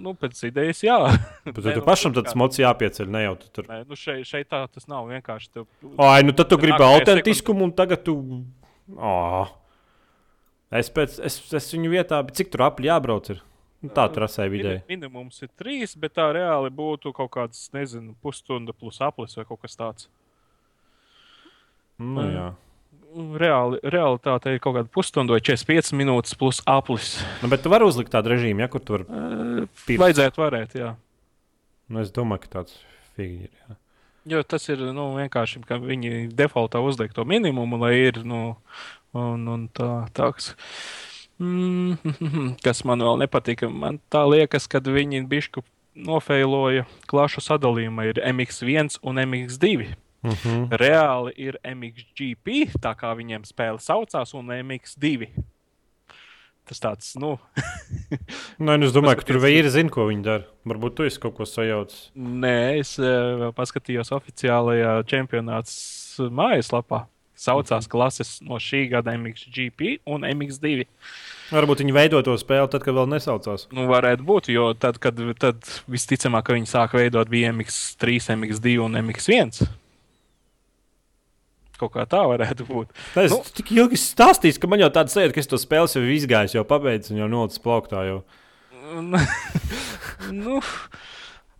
nu, pēc idejas, jā. Bet tu, tu pašam tas mocis jāpieceļ, ne jau tu tur. Nē, nu šeit, šeit tā tas nav vienkārši. Tev, Ai, nu tad tu gribi autentiskumu un tagad tu. Oh. Es, pēc, es, es viņu vietā, cik tur apli jābrauc? Ir? Nu, tā trasē vidēji. Minimums ir trīs, bet tā reāli būtu kaut kāds, nezinu, pusstunda plus aplis vai kaut kas tāds. Nu, jā reāli, realitāte ir kaut kāda pusstunda vai 45 minūtes plus aplis. Nu, bet tu vari uzlikt tādu režīmu, ja kur tur uh, vajadzētu varēt, jā. Nu, es domāju, ka tāds figi ir. Jā. Jo tas ir nu, vienkārši, ka viņi defaultā uzliek to minimumu, lai ir nu, un, un tā, tāds. Mm, kas man vēl nepatika, man tā liekas, ka viņi bišku nofeiloja klašu sadalījumu. Ir MX1 un MX2. Uh mhm. -huh. Reāli ir MXGP, tā kā viņiem spēle saucās, un MX2. Tas tāds, nu. Nē, nu es domāju, ka tur vīri zina, ko viņi dara. Varbūt tu esi kaut ko sajaucis. Nē, es uh, paskatījos oficiālajā čempionāts mājaslapā. Saucās klases no šī gada MXGP un MX2. Varbūt viņi veido to spēli tad, kad vēl nesaucās. Nu, varētu būt, jo tad, kad tad visticamāk, viņi sāka veidot bija MX3, MX2 un MX1. Kaut kā tā varētu būt. Es nu, tik ilgi stāstīju, ka man jau tāda sajūta, ka es to spēli jau izgāju, jau pabeidzis un jau nolicis plauktā. Jau. nu,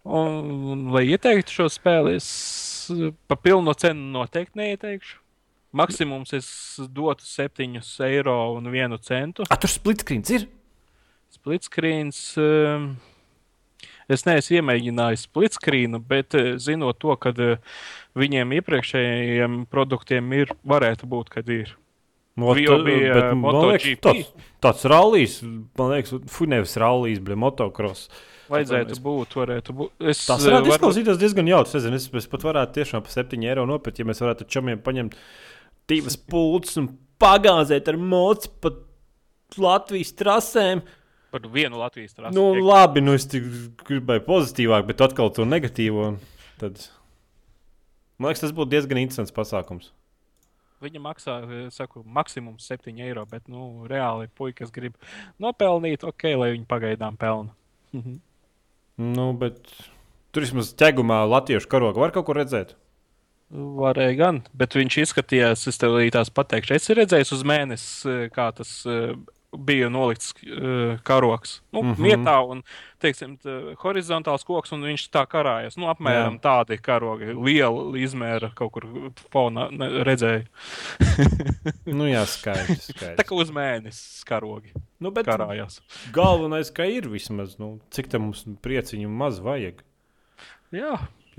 un, un, lai ieteiktu šo spēli, es pa pilnu cenu noteikti neieteikšu. Maksimums es dotu 7 eiro un 1 centu. A, tur splitscreens ir? Splitscreens. Um, Es neesmu iemēģinājis splitscreenu, bet eh, zinot to, ka eh, viņiem iepriekšējiem produktiem ir, varētu būt, kad ir. Mot, bija bet, MotoGP. Tāds, tāds rallijs, man liekas, fu, nevis rallijs, bet motocross. Vajadzētu mēs... būt, varētu būt. Es, tas varētu var... izklausīties diezgan jautri. Es, es, es pat varētu tiešām par 7 eiro nopirkt, ja mēs varētu čomiem paņemt divas pulces un pagāzēt ar mocu pa Latvijas trasēm. Par vienu Latvijas trasi. Nu, labi, nu es gribēju pozitīvāk, bet atkal to negatīvo. Tad... Man liekas, tas būtu diezgan interesants pasākums. Viņa maksā, saku, maksimums 7 eiro, bet, nu, reāli puikas grib nopelnīt, ok, lai viņi pagaidām pelna. Mhm. nu, bet tur vismaz ķegumā latviešu karogu var kaut ko redzēt. Varēja gan, bet viņš izskatījās, es tev tās pateikšu, es redzēju uz mēnesi, kā tas bija nolikts uh, karoks. Nu, mm -hmm. Mietā un teiksim, tā, horizontāls koks, un viņš tā karājas. Nu, apmēram Jā. tādi karogi, liela izmēra kaut kur fonā redzēju. nu, jā, skaidrs. skaidrs. tā kā uz mēnesi karogi. Nu, bet karājās. galvenais, ka ir vismaz, nu, cik tam mums prieciņu maz vajag. Jā,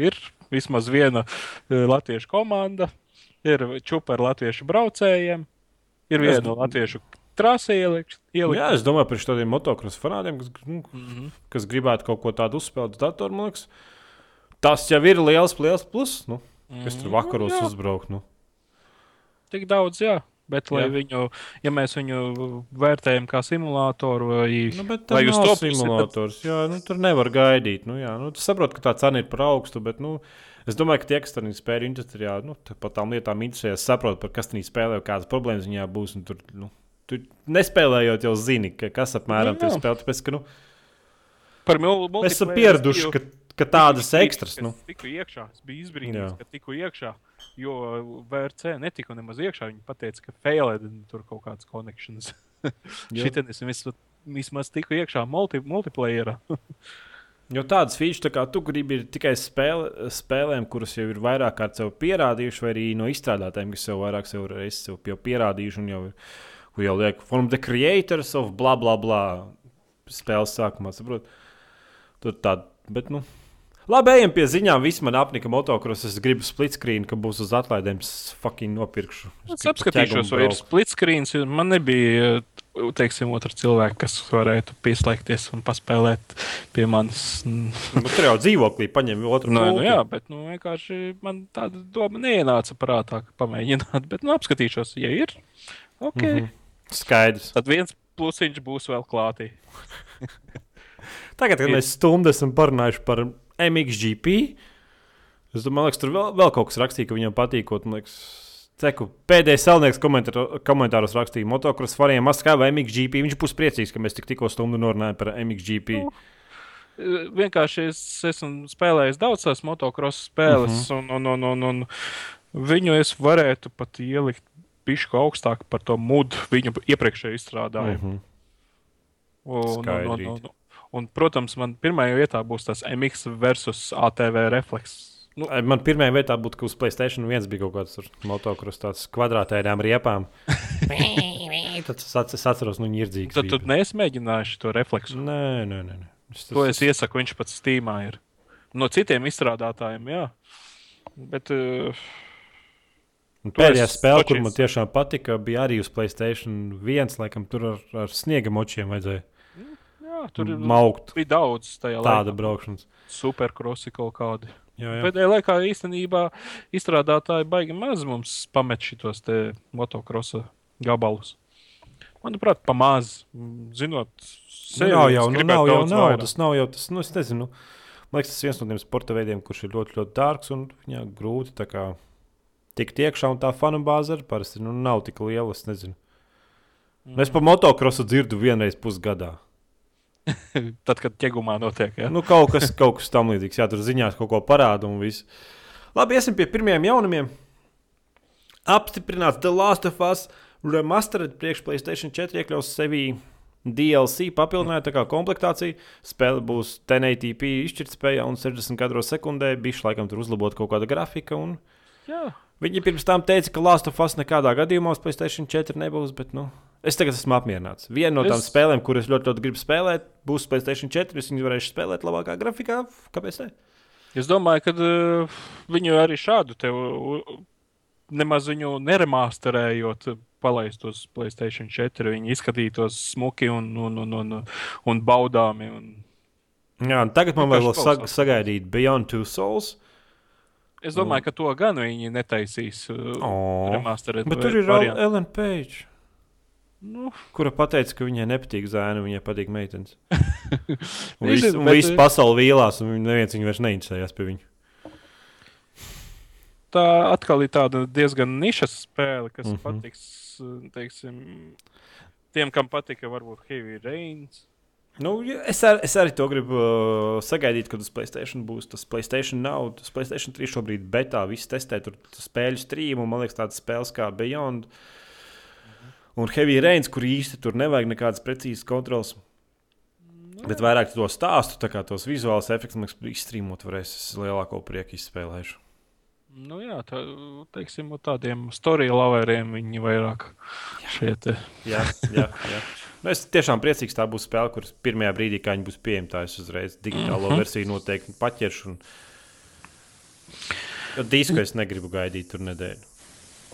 ir vismaz viena uh, latviešu komanda, ir čupa ar latviešu braucējiem, ir viena es... latviešu trasē ielikt. ielikt. Jā, es domāju par tādiem motocross fanātiem, kas, nu, mm -hmm. kas gribētu kaut ko tādu uzspēlēt uz datoru. Tas jau ir liels, liels plus. Nu. Kas tur vakaros jā. uzbraukt? Nu? Tik daudz, jā. Bet, lai Jā. viņu, ja mēs viņu vērtējam kā simulātoru, vai, Nu, bet vai uz to simulators. Jā, nu, tur nevar gaidīt. Nu, jā, nu, tu saproti, ka tā cena ir par augstu, bet nu, es domāju, ka tie, kas tādā spēlē industrijā, nu, par tām lietām interesējas, saprot, par kas tādā spēlē, kādas problēmas viņā būs. Tur, nu, tu nespēlējot, jau zini, ka, kas apmēram Jā, tur jā. spēlē. Tāpēc, ka, nu, par mul- mēs esam pieraduši, ka, ka tādas ekstras. Nu, es Tiku iekšā, es biju izbrīnīts, ka tiku iekšā, jo VRC netika nemaz iekšā. Viņi teica, ka failed un tur kaut kādas connections. Jā. Šitien es vismaz, tiku iekšā multi, multiplayerā. Jo tādas features, tā kā tu gribi, ir tikai spēle, spēlēm, kuras jau ir vairāk kārt sev pierādījuši, vai arī no izstrādātājiem, kas jau vairāk sev ir sev jau pierādījuši un jau, ir- kur jau liek, from the creators of bla bla bla spēles sākumā, saprot? Tur tāda, bet, nu. Labi, ejam pie ziņām. Viss man apnika motocross. Es gribu split screen, ka būs uz atlaidēm. Es fucking nopirkšu. Es apskatīšos, vai ir split screens. jo Man nebija, teiksim, otra cilvēka, kas varētu pieslēgties un paspēlēt pie manis. Nu, Nu, tur jau dzīvoklī paņem otru nu, pulti. jā, bet nu, vienkārši man tāda doma neienāca prātā, ka pamēģināt. Bet nu, apskatīšos, ja ir. Ok, mm. -hmm. Skaidrs. tad viens plusiņš būs vēl klātī. Tagad, kad mēs stundu esam parunājuši par MXGP, es domāju, ka tur vēl, vēl kaut kas rakstīja, ka viņam patīkot. ceku, pēdējais komentāro- komentāros rakstīja, motocross varējām maskā vai MXGP. Viņš būs priecīgs, ka mēs tik tikko stundu norunājam par MXGP. Nu, Eh, Vienkārši es esmu spēlējis daudz tās motocross spēles, uh Mhm. -huh. un, un, un, un, un viņu es varētu pat ielikt pišku augstāk par to mudu viņu iepriekšēju izstrādājumu. Mhm. Un, un, un, Skaidrīt. un, un, protams, man pirmajā vietā būs tas MX versus ATV refleks. Nu, Man pirmā vietā būtu, ka uz Playstation 1 bija kaut kāds motocross tāds kvadrātēnām riepām. Tad es atceros, nu, ņirdzīgs. tad tu nesmēģināji to refleksu. Nē, nē, nē. nē. Es, To es iesaku, viņš pats Steamā ir. No citiem izstrādātājiem, jā. Bet uh, Un Pēdējā točīs. kur man tiešām patika, bija arī uz Playstation 1. Laikam tur ar, ar sniega močiem vajadzēja jā, tur maukt. bija daudz laikā. braukšanas. Supercrossi kaut kādi. Jā, jā. Pēdējā laikā īstenībā izstrādātāji baigi maz mums pamet šitos te motocrossa gabalus. Manuprāt, pamaz. Mm, Zinot, Nu, sevi, es jau, nu, nav jau naudas. Nav jau tas, nu, es nezinu. Man liekas, tas ir viens no tiem sporta veidiem, kurš ir ļoti, ļoti dārgs un jā, grūti tā kā tikt iekšā. Un tā fanu bāze arī parasti nu, nav tik liela. Es nezinu. Mm. Es par motocrossu dzirdu vienreiz pusgadā. Tad, kad ķegumā notiek, ja? Nu, kaut kas, kaut kas tam līdzīgs. Jā, tur ziņās kaut ko parāda un viss. Labi, iesim pie pirmajiem jaunumiem. Apstiprināts The Last of Us Remastered priekš PlayStation 4 iekļaus sevī DLC papildinājumu, tā kā komplektācija. Spēle būs 1080p izšķirtspējā un 60 kadros sekundē. Bišķi laikam tur uzlabot kaut kāda grafika. Un... jā. Viņi pirms tam teica, ka Last of Us nekādā gadījumā uz PlayStation 4 nebūs, bet nu, es tagad esmu apmierināts. Viena no tām Es- spēlēm, kuras ļoti, ļoti gribu spēlēt, būs PlayStation 4. Es viņu varēšu spēlēt labākā grafikā. Kāpēc? Ne? Es domāju, ka uh, viņu arī šādu te uh, nemaz viņu neremasterējot, palaist uz Playstation 4. Viņi izskatītos smuki un, un, un, un, un baudāmi. Un... Jā, un tagad man vajag sag sagaidīt Beyond Two Souls. Es domāju, ka to gan viņi netaisīs. Uh, Oh. Bet tur ir. Ellen Page, Nu, kura pateica, ka viņai nepatīk zēna, viņai patīk meitenes. Un viss- bet, eh, pasaule vīlās, un neviens viņu vairs neinteresējās pie viņa. tā atkal ir tāda diezgan nišas spēle, kas mm. -hmm. patiks uh, teiksim, tiem, kam patika, varbūt Heavy Rains. Nu, es, ar, es arī to gribu uh, sagaidīt, kad uz Playstation būs tas Playstation nav. Tas Playstation 3 šobrīd betā, viss testē tur spēļu streamu, man liekas, tādas spēles kā Beyond un Heavy Rains, kur īsti tur nevajag nekādas precīzas kontrolas. Bet vairāk to stāstu, tā kā tos vizuālus efektus, man liekas, izstrīmot varēs. Es lielāko prieku izspēlēšu. Nu, jā, tā, teiksim, tādiem storylāvēriem viņi vairāk te. Jā, jā, jā. Nu, es tiešām priecīgs, tā būs spēle, kuras pirmajā brīdī, kad viņi būs pieejami, tā es uzreiz digitālo mm. -hmm. versiju noteikti paķeršu. Un... Disku es negribu gaidīt tur nedēļu.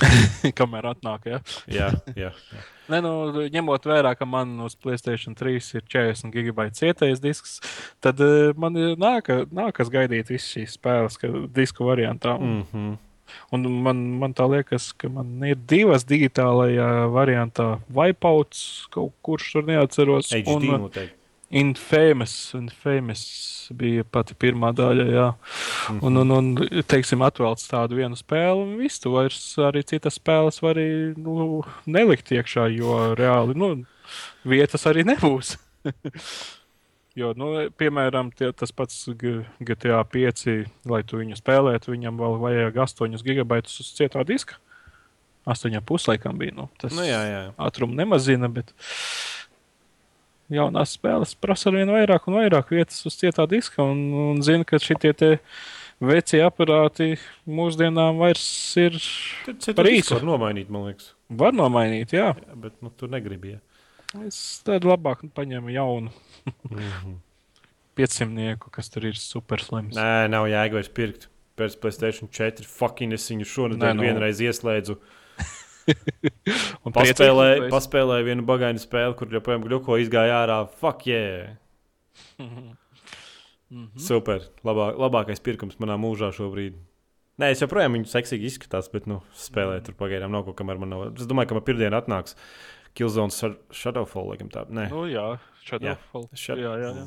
kamēr atnāk. Ja? Jā, jā, jā. Ne, nu, ņemot vērā, ka man uz Playstation 3 ir 40 gigabaita cietais disks, tad uh, man nāka, nākas gaidīt visas šīs spēles, ka disku variantā. Mm. Mm -hmm. Un man, man tā liekas, ka man ir divas digitālajā variantā. Wipeouts kaut kurš tur neatceros. HD un, noteikti. Infamous, Infamous bija pati pirmā daļa, jā. Mm -hmm. Un, un, un teiksim, atvēlts tādu vienu spēli, un viss tu vairs arī citas spēles var arī nu, nelikt iekšā, jo reāli nu, vietas arī nebūs. Jo, nu, piemēram, tie, tas pats GTA 5, lai tu viņu spēlētu, viņam vēl vajag 8 gigabaitus uz cietā diska. 8,5 laikam bija. Nu, tas Nu, jā, jā. ātrumu nemazina, bet jaunās spēles prasa ar vien vairāk un vairāk vietas uz cietā diska. Un, un zina, ka šitie veci aparāti mūsdienām vairs ir Par īsu. var nomainīt, man liekas. var nomainīt. Jā, Jā, bet nu, tu negribi. Ja. es tad labāk paņēmu jaunu Mm -hmm. 500, kas tur ir super slims. Nē, nav jēga vairs pirkt. Pēc PlayStation 4 fucking es viņu šonadēļ nu. vienreiz ieslēdzu. Un Paspēlēju, priecīgs, paspēlēju vienu bagainu spēli, kur joprojām gluko izgāja ārā. Fuck, yeah! Mhm. Super. Labā, labākais pirkums manā mūžā šobrīd. Nē, es joprojām viņu seksīgi izskatās, bet nu, spēlēt tur pagaidām nav kaut kamēr man nav. Es domāju, ka man pirmdienā atnāks Killzone Shad- Shadowfall, laikam tā. Nē, Nu, jā, šādā Shad- jā, jā, jā.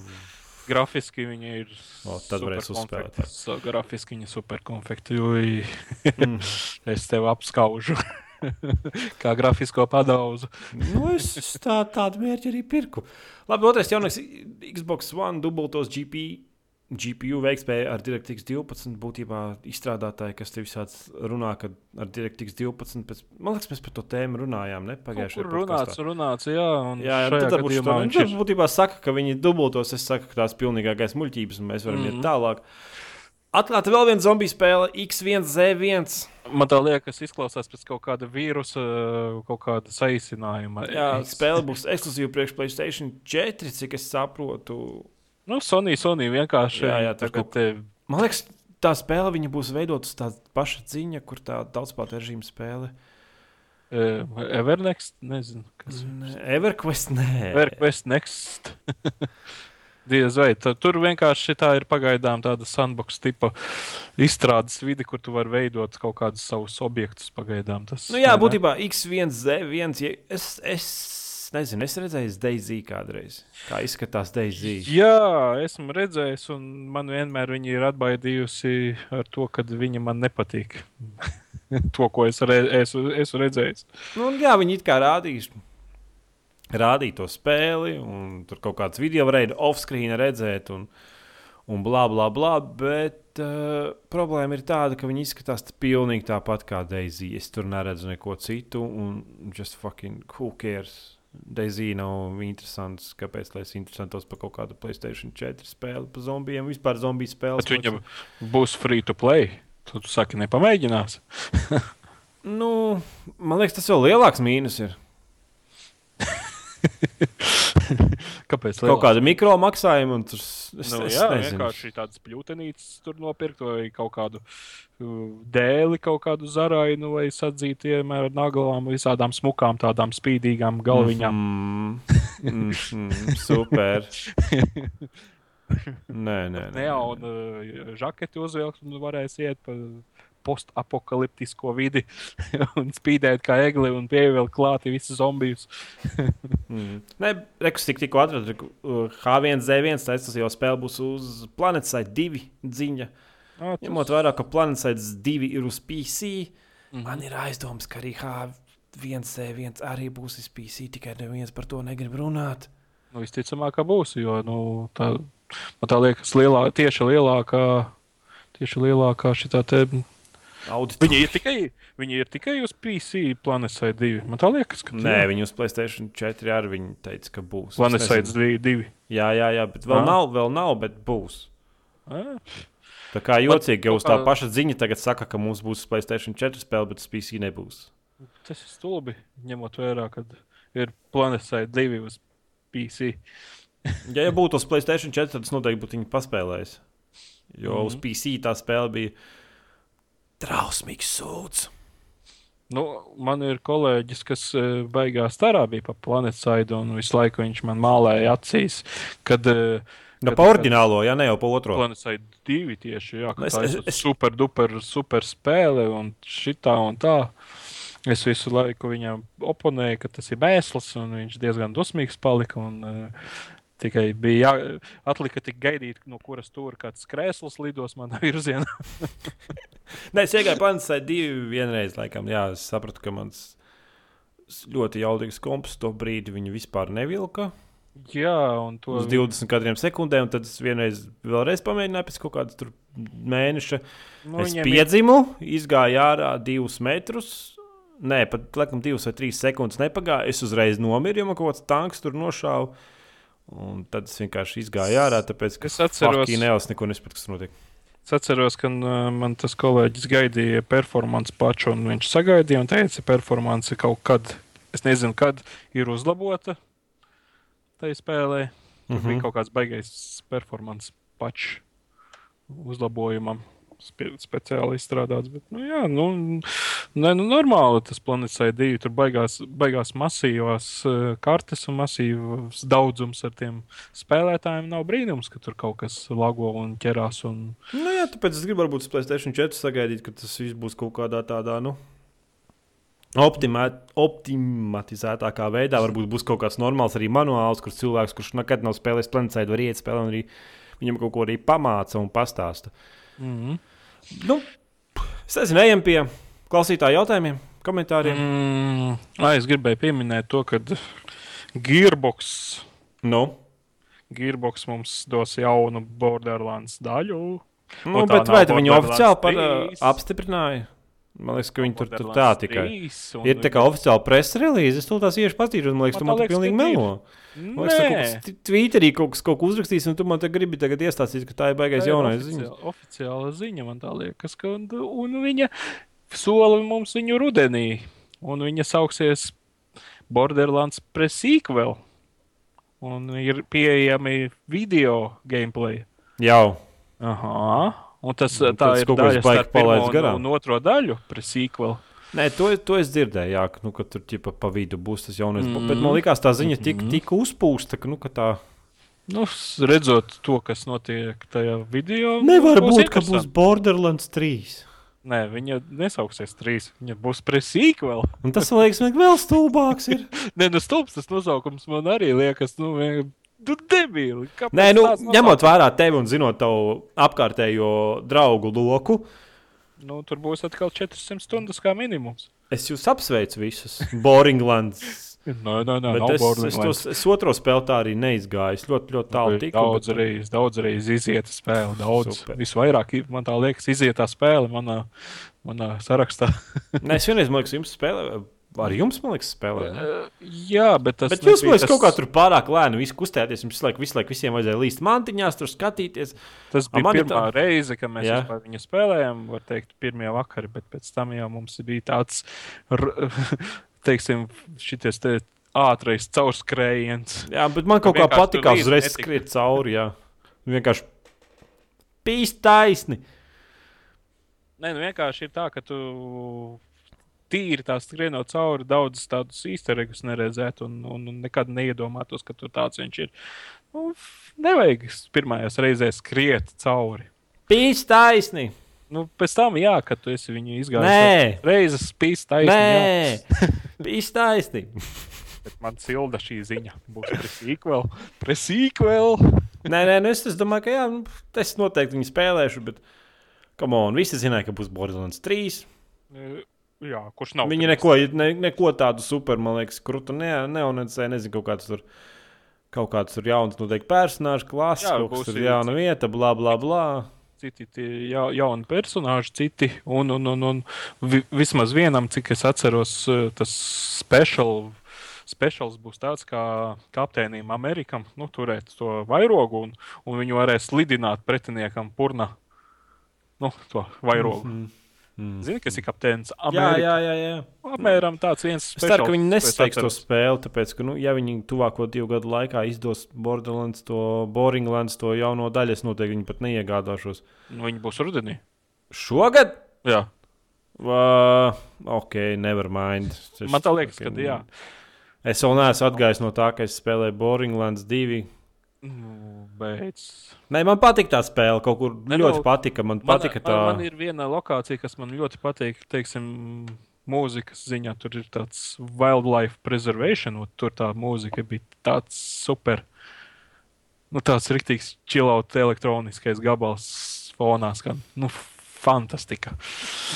Grafiski viņi ir. O, tad varēs uzspēlēt. So, grafiski viņi ir superkonfekti. Ui, Mm. es tev apskaužu. Kā grafisko padauzu. nu, es tā, tādu mērķi arī pirku. Labi, otrais jaunais Xbox One dubultos GP. GPU veiktspēja ar DirectX 12 būtībā izstrādātāji, kas te visāds runā, ka ar DirectX 12, pēc, man liekas, mēs par to tēmu runājām, pagājušajā Tur runāts, runāts, jā. un Jā, jā šajā tad gadījumā tā viņš ir. būtībā saka, ka viņi dubultos. Es saku, ka tās pilnīgākais muļķības, un mēs varam mm -hmm. Mhm. iet tālāk. Atklāta vēl viena zombiju spēle, X1Z1. Man tā liekas, izklausās pēc kaut kāda vīrusa, kaut kāda saīsinājuma. Jā, spēle būs ekskluzīva priekš Playstation 4, cik es saprotu. Nu, Sony, Sony vienkārši. Jā, jā, tagad kaut- te Man liekas, tā spēle būs veidota uz tāda paša ziņa, kur tā daudzspēlēta režīma spēle. Uh, Evernext, nezinu, kas Nē, Everquest, nē. Everquest Next. Diez vai tur vienkārši tā ir pagaidām tāda sandbox tipa izstrādes vide, kur tu vari veidot kaut kādus savus objektus pagaidām. Tas, Nu, jā, būtībā X1Z1. ja Es, es nezinu, es redzēju Daisy kādreiz. Kā izskatās Daisy. Jā, esmu redzējis, un man vienmēr viņa ir atbaidījusi ar to, ka viņa man nepatīk. to, ko es re, esmu, redzējis. Nu, jā, viņi it kā rādīs. Rādīja to spēli, un tur kaut kāds video varēja off-screen redzēt, un, un bla, bla, bla. Bet uh, problēma ir tāda, ka viņi izskatās pilnīgi tāpat kā Daisy. Es tur neredzu neko citu, un just fucking who cares. Daisy nav interesants. Kāpēc lai es interesantos par kaut kādu Playstation 4 spēli, par zombijiem, vispār zombiju spēli? Bet viņam būs free to play. Tu, tu saki, nepamēģinās. Nu, man liekas, tas vēl lielāks mīnus ir. Kāpēc? Kaut kāda mikro maksājuma, un tur s- es, Nu, es jā, nezinu. vienkārši tādas pļūtenītes tur nopirkt, vai kaut kādu dēli, kaut kādu zarainu, vai sadzīt vienmēr ar naglām, visādām smukām, tādām spīdīgām galviņām. Mm, mm, mm, super. Nē, nē, nē. Un uh, žaketi uzvilkt, un varēs iet pa postapokaliptisko vidi un spīdēt kā egli un pievilkt klāti visus zombijus. Mm. Nē, rekus tik tikko atradu. reku, uh, H1Z1, tas jau spēle būs uz Planetside 2 dziņa. Ah, tas- Ņemot vērā, ka Planetside 2 ir uz PC, Mhm. man ir aizdoms, ka arī H1Z1 arī būs uz PC, tikai neviens par to negrib runāt. Nu, visticamāk, ka būs, jo nu, tā, man tā liekas, lielā, tieši lielākā, tieši lielākā šitā te. Auditorija. Viņi ir tikai, viņi ir tikai uz PC Planetside 2. Man tā liekas, ka Nē, viņi uz Playstation 4 arī viņi teica, ka būs. Planetside nezinu. 2. Jā, jā, jā, bet vēl Ah. nav, vēl nav, bet būs. Ah, Tā kā jocīgi, ka kaut uz tā paša ziņa tagad saka, ka mums būs Playstation 4 spēle, bet uz PC nebūs. tas ir stulbi, ņemot vērā, ka ir Planetside 2 uz PC. Ja, ja būtu uz Playstation 4, tad es noteikti būtu viņu paspēlējis. Jo mm -hmm. uz Mhm. PC tā spēle bija trausmīgs sūds. Nu, man ir kolēģis, kas uh, beigās starā bija pa Planetside, un visu laiku viņš man mālēja acīs, kad uh, Nu, pa oriģinālo, ja ne jau pa otro. Planētai divi tieši, jā, ka Es- tā ir es- super, duper, super spēle un šitā un tā. Es visu laiku viņam oponēju, ka tas ir mēsls, un viņš diezgan dusmīgs palika. Un, uh, tikai bija jā, atlika tik gaidīt, no kuras stūra kāds krēsls lidos manā virzienā. Nē, es iegāju Planētai divi vienreiz, laikam. Jā, es sapratu, ka mans ļoti jaudīgs komps to brīdi viņu vispār nevilka. jā, un to Uz 20 kadriem sekundēm, un tad es vienreiz vēlreiz pamēģināju pēc kaut kādas tur mēneša. nu, Es viņiem ir- piedzimu, izgāju ārā divus metrus. Nē, pat laikam, divas vai trīs sekundes nepagāja. Es uzreiz nomiru, jo man kaut kāds tanks tur nošāva. Un tad es vienkārši izgāju ārā, tāpēc, ka Es atceros- Nevis neko nesapratu, kas notiek. Es atceros, ka uh, man tas kolēģis gaidīja performance pašu, un viņš sagaidīja un teica, ka performance kaut kad, es nezinu, kad ir uzlabota tajā spēlē. Tur mm -hmm. bija Mhm. kaut kāds baigais performance pašs uzlabojumam. Spe- Speciāli izstrādāts. Bet, nu, jā, nu, ne, nu, normāli tas planētas ID. Tur baigās, baigās masīvās uh, kartes un masīvs daudzums ar tiem spēlētājiem. Nav brīnums, ka tur kaut kas lago un ķerās. Un, Nu, jā, tāpēc es gribu varbūt Playstation 4 sagaidīt, ka tas viss būs kaut kādā tādā. Nu... Optimē, optimatizētākā veidā varbūt būs kaut kāds normāls arī manuāls, kurš cilvēks, kurš nekad nav spēlējis planētai, var iet spēlēt un arī viņam kaut ko arī pamāca un pastāsta. mm -hmm. Nu, es nezinu, ejam pie klausītāju jautājumiem, komentāriem. Mm. ai, es gribēju pieminēt to, ka Gearbox, Nu, Gearbox mums dos jaunu Borderlands daļu. nu, bet vai viņi oficiāli par, uh, 3? apstiprināja? Man liekas, ka viņi tur, tur tā tikai. 3, un Ir tā kā oficiāli presa relīze, es to tās iešu patīšu, un man liekas, tu Man man tā tur pilnīgi ka melo. Man liekas, tu kas t- Twitterī kaut kas, kaut ko uzrakstīs, un tu man te gribi tagad iestāstīt, ka tā ir baigais Tā ir jaunais oficiāla- ziņas. Oficiāla ziņa man tā liekas, ka un, un viņa sola mums viņu rudenī, un viņa sauksies Borderlands Pre-Sequel. Un ir pieejami video gameplay. Jau. Aha. Un tas Un tā ir kaut kas baigi starp pirmo palaists un, garām. un otro daļu Pre-Sequel. Nē, to, to es dzirdēju, jā, ka, nu, ka tur ķipa, pa vidu būs tas jaunais. Mm. Bet man liekas, tā ziņa tik, Mhm. tik uzpūsta, ka, nu, ka tā Nu, redzot to, kas notiek tajā video, nevar būs būt, ka būs. Borderlands 3. Nē, viņa nesauksies trīs. Viņa būs Pre-Sequel. Un tas, man liekas, vēl stulbāks ir. Nē, nu, stulbs tas nosaukums man arī liekas, nu, vien- nu debīli. Kāpēc Nē, nu, ņemot vērā tevi un zinot tavu apkārtējo draugu loku? Nu, tur būs atkal 400 stundas kā minimums. es jūs apsveicu visus. Boringlands. Nē, nē, nē, es, es, tos, es otro spēli tā arī neizgāju. Es ļoti, ļoti tālu tiku. Daudz bet- reizes, daudz reizes iziet spēle. Daudz. Super. Visvairāk, man tā liekas, iziet tā spēle manā, manā sarakstā. Nē, es vienreiz, man liekas, jums spēlēju. Ar jums, man liekas, spēlēju. ne? Jā, bet tas Bet jūs, liekas, kaut kā tur pārāk lēni kustēties. Jums laiku, visu laiku visiem vajadzēja līst mantiņās, tur skatīties. Tas bija man ir pirmā tā- reize, kad mēs viņu spēlējām. Var teikt, pirmie vakari, bet pēc tam jau mums bija tāds, teiksim, šities te ātrais caurskrējiens. Jā, bet man kaut kā līdzi uzreiz skriet cauri. Jā. Vienkārši pīst taisni. Nē, nu vienkārši ir tā, ka tu tīri tā skrienot cauri daudzus tādus īsteregus neredzēt un, un, un nekad neiedomātos, ka tur tāds viņš ir. Nu, nevajag pirmajās reizēs skriet cauri. Pīst taisni. Nu, pēc tam, jā, kad tu esi viņu izgājis. Reizes spīst taisni. nē, pīst taisni. Bet man silda šī ziņa. Būs presīkvēl. Presīkvēl. Nē, nē, nu es, es domāju, ka jā, nu, es noteikti viņu spēlēšu. Bet, come on, visi zināja, ka būs Borderlands 3. Jā, kurš nav? Viņi neko, ne, neko tādu super, man liekas, krūtu ne, neonedzēja. Nezinu, kaut kāds tur. Kaut kāds tur jauns, noteikti personāžu klases, Jā, kaut kas tur jauna vieta, bla, bla, bla. Citi ja, jauni personāļi, citi. Un, un, un, un vi, vismaz vienam, cik es atceros, eh, tas special. Speciāls būs tāds, kā kapteinim Amerikam, nu, turēt to vairogu, un, un viņu varēs lidināt pretiniekam purnā. Nu, to vairogu. Mm Mm. Zini, kas ir kapteinis Jā, Amerikā? jā, jā. jā. Apmēram tāds viens Es ceru, ka viņi nesteigs to spēli, tāpēc, ka, nu, ja viņi tuvāko divu gadu laikā izdos Borderlands, to Boringlands, to jauno daļu, es noteikti viņu pat neiegādāšos. Nu, viņi būs rudenī. Šogad? Jā, Uh, ok, never mind. Es, man tā liekas, ka jā. Es vēl neesmu atgājis no tā, ka es spēlēju Boringlands 2. Nu, beidz. Nē, man patīk tā spēle. Kaut kur Ne, ļoti nu, patika. Man Man, patika tā. man, man ir viena lokācija, kas man ļoti patīk. Teiksim, mūzikas ziņā tur ir tāds wildlife preservation, un tur tā mūzika bija tāds super. Nu, tāds rīktīgs chillout elektroniskais gabals fonā skan. Nu, fantastika.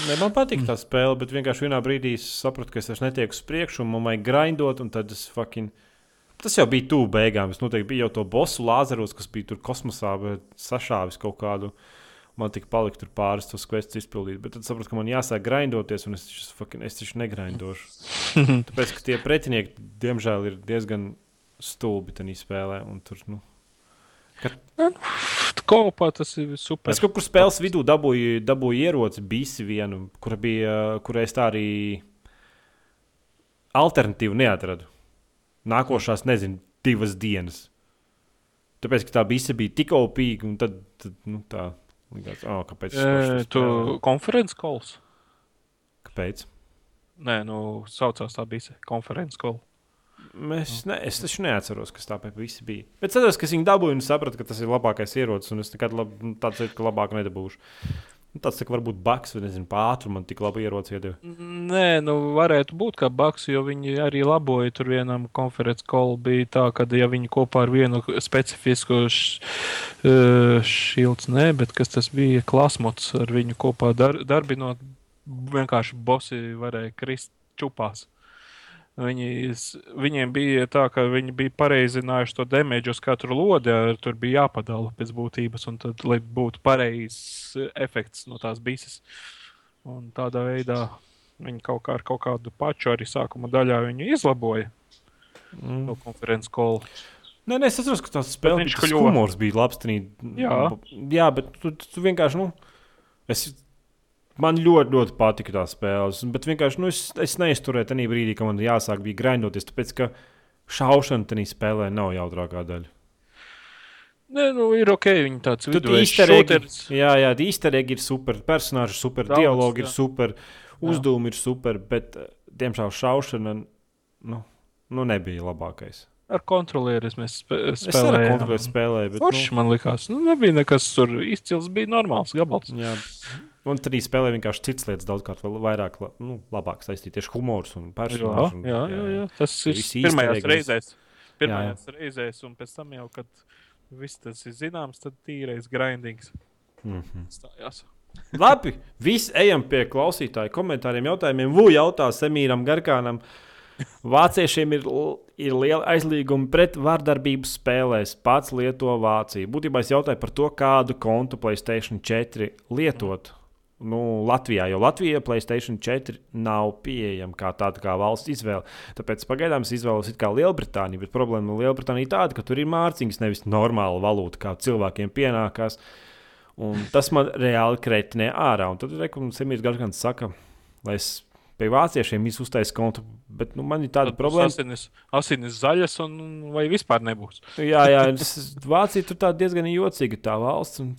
Ne, man patīk tā spēle, bet vienkārši vienā brīdī es sapratu, ka es vairs netieku uz priekšu, un man vajag grindot, un tad es fucking. Tas jau bija tuvu beigām. Es noteikti biju jau to bosu Lāzaros, kas bija tur kosmosā, bet sašāvis kaut kādu. Man tika palikt tur pāris tos quests izpildīt, bet tad sapratu, ka man jāsāk grindoties, un es taču, negrindošu. Tāpēc, ka tie pretinieki, diemžēl, ir diezgan stulbi tajā spēlē. un Tur, nu, Kopā tas ir super. Es kaut kur spēles vidū dabūju, dabūju ieroci, bisi vienu, kura bija, kurai es tā arī alternatīvu neatradu. Nākošās, nezinu, divas dienas. Tāpēc, ka tā bise bija tik opīga, un tad, tad nu, tā likās, oh, kāpēc E, to tu konferences calls? Kāpēc? Nē, nu, saucās tā bija konferences call. Es, ne, es taču neatceros, kas tā visi bija. Bet es atceros, ka viņi dabūja un sapratu, ka tas ir labākais ierocis, un es nekad lab, nu, tādu lietu, ka labāk nedabūšu. Nu, tā kā varbūt baks, vai nezinu, pātru man tik labi ieroci iedeva. Nē, nu, varētu būt kā baks, jo viņi arī laboja. Tur vienam konferences call bija tā, ka, ja viņi kopā ar vienu specifisku eh, šilts, ne, bet kas tas bija, klasmots ar viņu kopā dar, darbinot, vienkārši bosi varēja krist čupās. Viņi, viņiem bija tā, ka viņi bija pareizinājuši to demēģu uz katru lodi, ar- tur bija jāpadala pēc būtības, un tad, lai būtu pareizs efekts no tās bises. Un tādā veidā viņi kaut, kā, ar kaut kādu pašu arī sākuma daļā viņu izlaboja. Mm. No konferences kola. Nē, nē, es atceros, ka tas spēle viņš bija tas kļuva. humors bija labs. Tnī, Jā. jā, bet tu, tu vienkārši, nu, es, man ļoti, ļoti patika tā spēle. Bet vienkārši, nu, es, es neizturēju tajā brīdī, kad man jāsāk bija grindoties, tāpēc, ka šaušana tajā spēlē nav jautrākā daļa. Nē, nu, ir ok, viņi tāds šūteris. jā, jā, īsterīgi ir super, personāži ir super, Daudz, dialogi ir jā. super, uzdevumi ir super, bet, eh, diemžēl, šaušana nu, nu, nebija labākais. Ar kontrolieris mēs spē, Es spēlējām. kontrolēju spēlēju, bet. Forši man likās, nu, nebija nekas tur izcils, bija normāls gabals. Nu, jā. Un arī spēlē vienkārši citas lietas, daudzkārt vairāk, nu, labāk saistīt tieši humors un Jā, personāžu. un- jā, jā, jā. Tas ir pirmajās reizēs. Pirmajās reizēs, un pēc tam jau, kad viss tas ir zināms, tad tīrais grindings Mhm. stājās. Labi, visi ejam pie klausītāju komentāriem, jautājumiem. Vu jautā Semīram Garkānam. Vāciešiem ir, ir liela aizlieguma pret vardarbību spēlēs. Pats lieto Vāciju. Būtībā es jautāju par to, kādu kontu Playstation 4 lietot. Nu, Latvijā, jo Latvijā Playstation 4 nav pieejama kā tāda kā valsts izvēle. Tāpēc pagaidām es izvēlos it kā Lielbritāniju, bet problēma ar Lielbritāniju tāda, ka tur ir mārciņas, nevis normāla valūta, kā cilvēkiem pienākās. Un tas man reāli kretinē ārā. Un tad Semīrs Garkans saka, lai es pie vāciešiem uztaisīju kontu, bet nu, man ir tāda Tad problēma. Asinis, asinis zaļas, un vai vispār nebūs. Jā, jā, es, Vācija tur tā diezgan jocīga tā valsts. Un...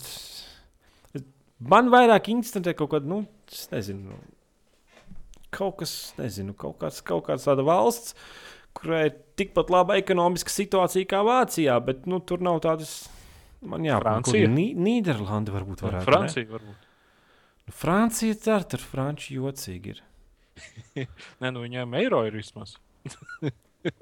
Man vairāk interesē kaut kāda, nu, es nezinu, nu, kaut kas, nezinu, kaut kāds, kaut kāds tāda valsts, kurai ir tikpat laba ekonomiska situācija kā Vācijā, bet nu, tur nav tādas. Man jāpārāk, Francija? Nīderlanda varbūt varētu. ne? Francija varbūt. Francija cer, tur franči jocīgi ir. Nē, nu viņiem eiro ir vismaz.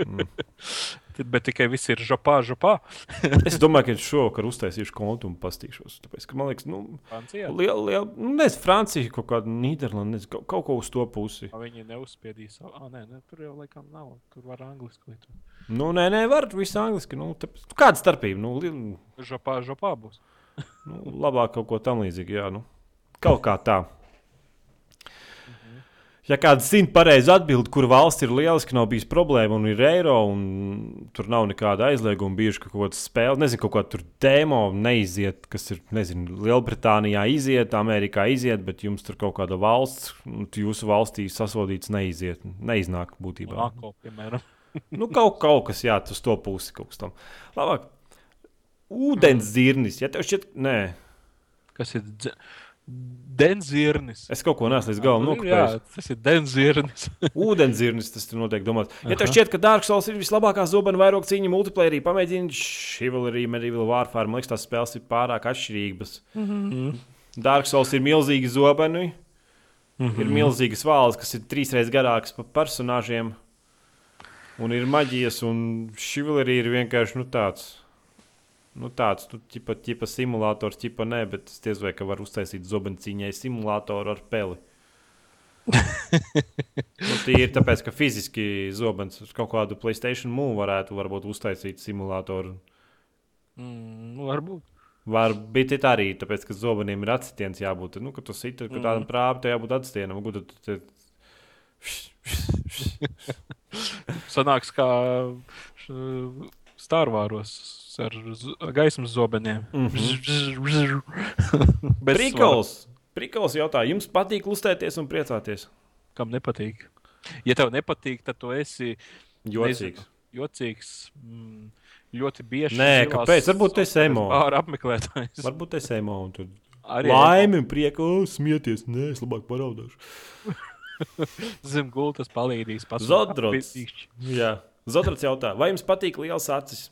Mm. Bet tikai viss ir žopā, žopā. Es domāju, ka es šovakar uztaisīšu kontu un pastīšos. Tāpēc, ka man liekas, nu, Francijā. liela, liela, nu, nezinu, Francija, kaut kāda Nīderlanda, nezinu, kaut, kaut ko uz to pusi. A, Viņi neuzspiedīs. Ah, nē, nē, tur jau laikam nav. Tur var angliski lietot. Nu, nē, nē, var visu angliski. Nu, tāpēc, kāda starpība? Nu, li, Žopā, žopā būs. nu, labāk kaut ko tam līdzīgu, jā, nu, kaut kā tā. Ja kāds zina pareizi atbildi, kur valsts ir lieliski, nav bijis problēma un ir eiro, un tur nav nekāda aizlieguma, bijuši ka kaut kāda spēle, nezinu, kaut kāda demo neiziet, kas ir, nezinu, Lielbritānijā iziet, Amerikā iziet, bet jums tur kaut kāda valsts, un jūsu valstī sasodīts neiziet, neiznāk būtībā. Monako, piemēram. Nu, kaut, kaut kas, jā, uz to pusi kaut kas tam. Labāk, ūdens zirnis, ja tev šķiet, nē, Kas ir? dze- Denzirnis. Es kaut ko nesu līdz galam Jā, nokopējis. tas ir denzirnis. Ūdenzirnis, tas tur noteikti domāts. Ja tev šķiet, ka Dark Souls ir vislabākā zobena vairoga cīņa multiplayerī, pamēģini Chivalry, Medieval Warfare. Man liekas, tās spēles ir pārāk atšķirīgas. Mm -hmm. Dark Souls ir milzīgi zobeni, mm -hmm. ir milzīgas vāles, kas ir trīsreiz garākas par personāžiem. Un ir maģijas, un Chivalry ir vienkārši nu, tāds. Nu, tāds, nu, ķipa, ķipa simulators, ķipa nē, bet es diez vai ka var uztaisīt zobenu cīņai simulātoru ar peli. nu, Tīri tāpēc, ka fiziski zobens uz kaut kādu Playstation mūlu varētu varbūt uztaisīt simulātoru. Mm, nu, varbūt. Var būt arī tāpēc, ka zobeniem ir atsitiens jābūt. Nu, kad tu siti, ka tādam prāvam tam jābūt atsitienam. Gudu, tu te- Sanāks kā Starvāros ar gaismas zobeniem. Mhm. Bez Prikals! Prikals jautā, jums patīk lustēties un priecāties? Kam nepatīk? Ja tev nepatīk, tad tu esi Jocīgs. nezinu, jocīgs mm, ļoti bieži. Nē, kāpēc? Varbūt esi softveres emo. Pāri apmeklētājs. Varbūt es emo un tur Arī laimi un prieku, oh, smieties. Nē, es labāk paraudāšu. zem gultas palīdzīs. Zodrots. Jā. Zodrats jautā, vai jums patīk liels acis?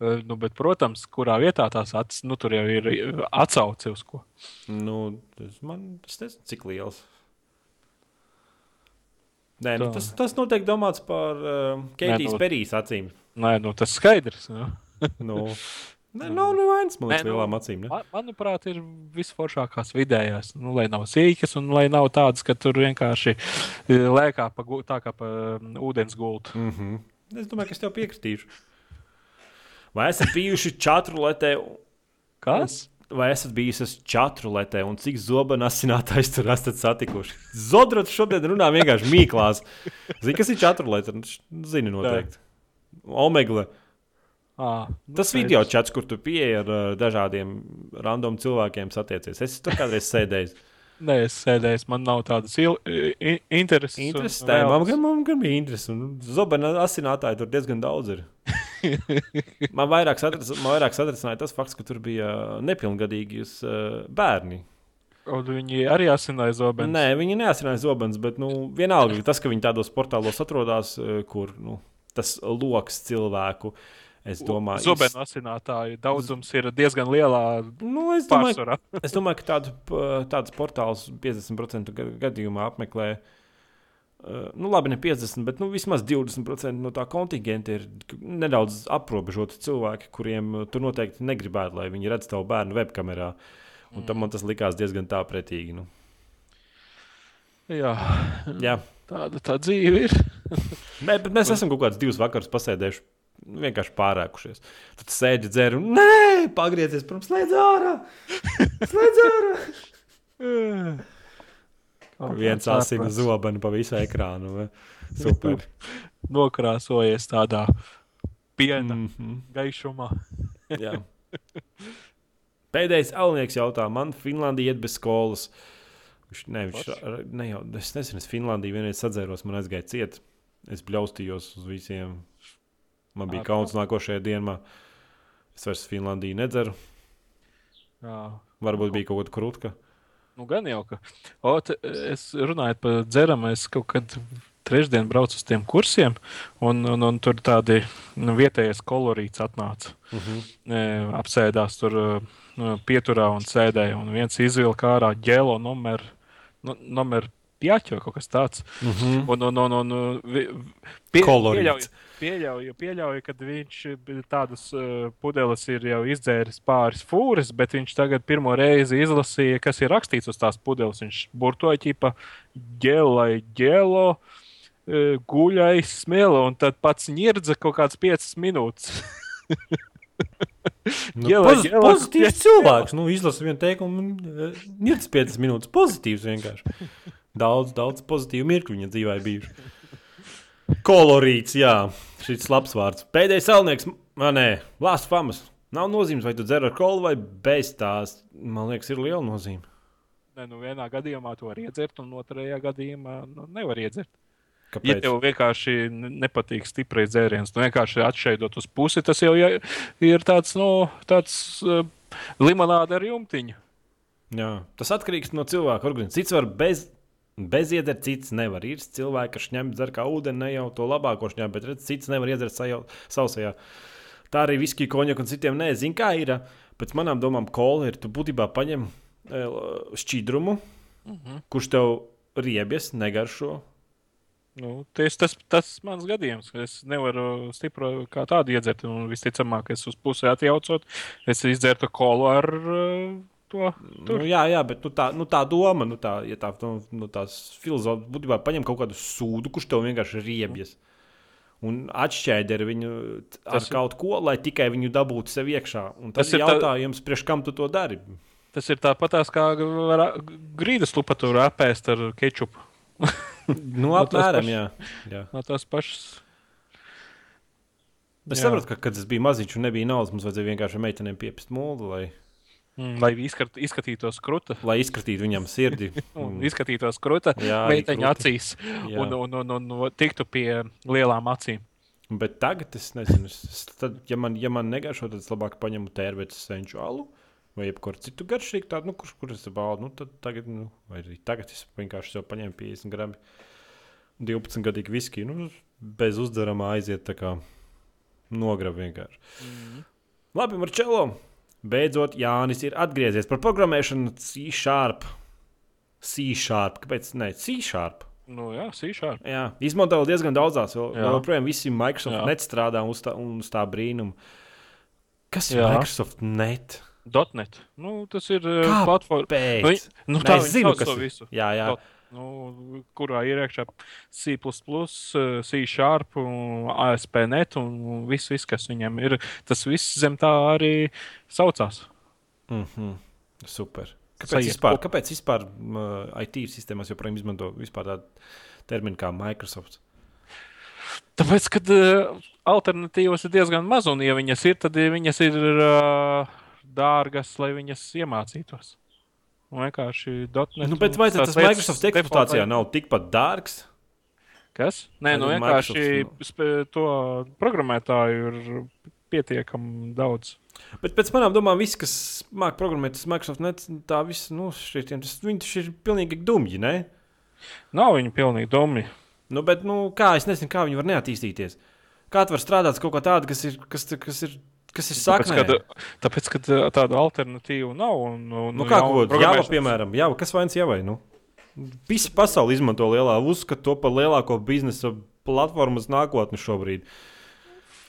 Nu, bet, protams, kurā vietā tās acis, nu, tur jau ir atsauce uz ko. Nu, tas man tas nezinu, cik liels. Nē, nu, tas, tas noteikti domāts par uh, Keitijas nu- Perijas acīm. Nē, nu, tas skaidrs. Nu. Nu, Nē, nav liekas, Nē, nu, lielām acīm. Ne? Man, manuprāt, ir visforšākās vidējās. Nu, lai nav sīkas, un lai nav tādas, ka tur vienkārši eh, lēkā pa, tā kā pa mm, ūdens gultu. Mm -hmm. Es domāju, ka es tev piekritīšu. Vai esat bijuši čatrulētē? Kas? Vai esat bijusi čatrulētē un cik zobena asinātājs tur esat satikuši? Zodrats šodien runā vienkārši mīklās. Zini, kas ir čatrulēta? Zini noteikti. Omega. À, nu, Tas video čats, kur tu pieeji ar uh, dažādiem random cilvēkiem satiecies. Es tur kādreiz sēdēju. Nē, es sēdēju, man nav tādas intereses. un Interesanti. Man, gan- man gan bija interesi. un Zobena asinātāji tur diezgan daudz ir. Man vairāk, satric, man vairāk satricināja tas fakts, ka tur bija nepilngadīgi uh, bērni. Un viņi arī asināja zobenu. Nē, viņi neasināja zobens, bet nu, vienalga tas, ka viņi tādos portālos atrodas, uh, kur nu, tas lokus cilvēku. Es domāju, Zobenu asinātāju daudzums ir diezgan lielā Nu, es domāju, pārsvarā. Es domāju, ka tādu, p- tādus portālus 50% ga- gadījumā apmeklē. Uh, nu, labi, ne 50, bet nu, vismaz 20% no tā kontingenta ir nedaudz aprobežoti cilvēki, kuriem uh, tu noteikti negribētu, lai viņi redz tavu bērnu webkamerā. Un tam man tas likās diezgan tā pretīgi. Nu. Jā, Jā, tāda tā dzīve ir. Mē, bet mēs esam kaut kādus divus vakarus pasēdējuši. Vienkārši pārēkušies. Tad sēdi dzēri un nē, pagriezies prom, slēdz ārā! Slēdz ārā! Viens asina zobenu pa visu ekrānu. Super. Nokrāsojies tādā piena mm. Mm -hmm. gaišumā. Pēdējais Alnieks jautā, man Finlandija iet bez skolas. Viņš, ne, viņš, ne jau, es nezinu, es Finlandiju vienreiz sadzēros, man aizgāja ciet. Es bļaustījos uz visiem. Man bija kauns nākošajā dienā. Es vairs Finlandiju nedzeru. Jā. Varbūt bija kaut kāda krūtka. Nu, gan jau, ka. O, te, es runāju par dzeramu, es kaut kad trešdien braucu uz tiem kursiem, un, un, un tur tādi nu, vietējais kolorīts atnāca. Uh -huh. E, apsēdās tur nu, pieturā un sēdēja, un viens izvilka ārā ģēlo numeru, nu, numeru pieķu vai kaut kas tāds. Uh -huh. Un, un, un, un, un pie, pieļauju, pieļauju, pieļauju, ka viņš tādas uh, pudeles ir jau izdzēris pāris fūris, bet viņš tagad pirmo reizi izlasīja, kas ir rakstīts uz tās pudeles. Viņš burtoja ķipa ģēlai, ģēlo, uh, guļais, smēla, un tad pats ņirdza kaut kāds piecas minūtes. Nu, Ģelē, poz, ģelē, pozitīvs jā. cilvēks. Nu, izlasa vienu teikumu, un ir 5 minūtes. Pozitīvs vienkārši. Daudz, daudz pozitīvu mirkļu viņa dzīvē bijuši. Kolorīts, jā, šis labs vārds. Pēdējais salnieks, man nē, Lāsts Famas. Nav nozīmes, vai tu dzer ar kolu vai bez tās. Man liekas, ir liela nozīme. Ne, nu, vienā gadījumā to var iedzert, un otrajā gadījumā nu, nevar iedzert. Ja Kāpēc? tev vienkārši ne- nepatīk stiprais dzēriens, nu vienkārši atšķaidot uz pusi, tas jau ja- ir tāds, nu, tāds uh, limonāde ar jumtiņu. Jā, tas atkarīgs no cilvēka organisma. Cits var bez, bez iedzert, cits nevar. Ir cilvēki, kas ņem dzer kā ūdeni, ne jau to labāko ņem, bet redz, cits nevar iedzert sajau, sausajā. Tā arī viskija, konjaka un citiem nezinu, kā ir. Pēc manām domām, kola ir. Tu būtībā paņem e, šķidrumu, uh -huh. kurš tev riebies, negaršo. Nu, ties, tas tas mans gadījums, ka es nevaru stipri kā tādu iedzert. Un visticamāk, es uz pusi atjaucot, es izdzertu kolu ar uh, to. Tur. Nu, jā, jā, bet nu, tā, nu, tā doma, nu, tā, ja tā, nu, nu, tās filozofijas būtībā paņem kaut kādu sūdu, kurš tev vienkārši riebjas. Un atšķēdi viņu ar tas kaut ko, lai tikai viņu dabūtu sev iekšā. Un tas, tas ir jautājums, tā... priekš kam tu to dari? Tas ir tāpat kā grīdas lupa tur apēst ar kečupu. nu, apmēram, jā. jā. No tās pašas. Es saprotu, ka, kad es biju maziņš un nebija naudas, mums vajadzēja vienkārši meitenēm piepist mūlu. Lai... Mm, lai izskat, izskatītos krūta. Lai izskatītu viņam sirdi. un izskatītos krūta meiteņa acīs jā. un, un, un, un, un tiktu pie lielām acīm. Bet tagad es nezinu, es, tad, ja, man, ja man negaršo, tad es labāk paņemu tērvetes senču alu vai jebkuru citu garšīgu tādu, nu, kurš kur es baudu. Nu, tad tagad, nu, vai arī tagad es vienkārši sev paņēmu 50 gramu 12 gadīgu viskiju. Nu, bez uzdarama aiziet tā kā nograb vienkārši. Mm. Labi, Marčelo! Beidzot, Jānis ir atgriezies par programmēšanu C-sharp. C-sharp. Kāpēc? Nē, C-sharp. Nu, jā, C-sharp. Jā, izmanto diezgan daudzās. Vēl, joprojām visi Microsoft jā. net strādā uz tā, uz tā brīnuma. Kas ir jā. Microsoft net? .net. Nu, tas ir uh, platforma. Nu, nu, tā ir zinu, kas... visu. Jā, jā. Dot nu, kurā ir iekšā C, C sharp, ASP.NET un viss, viss, kas viņam ir. Tas viss zem tā arī saucās. Mm -hmm. Super. Kāpēc Sajiet vispār, kāpēc vispār uh, IT sistēmās joprojām izmanto tādu terminu kā Microsoft? Tāpēc, ka uh, alternatīvas ir diezgan maz, un, ja viņas ir, tad viņas ir uh, dārgas, lai viņas iemācītos. Vienkārši dotnet. Nu, bet vai tas Microsoft eksploatācijā nav tikpat dārgs? Kas? Nē, nu vienkārši nu. to programmētāju ir pietiekami daudz. Bet pēc manām domām, visi, kas māca programmēt, tas Microsoft net, tā viss, nu, šitiem, tas, viņi ir pilnīgi dumji, ne? Nav viņi pilnīgi dumji. Nu, bet, nu, kā, es nezinu, kā viņi var neattīstīties. Kā tu vari strādāt kaut ko tādu, kas ir, kas, kas ir Kas ir saknē? Tāpēc, kad, tāpēc, kad tāda alternatīva nav. Un, un, nu, kā jau Jāva, piemēram, Jāva, kas vainas Jāvai? Nu? Visa pasaule izmanto lielā, uzskata to par lielāko biznesa platformas nākotni šobrīd.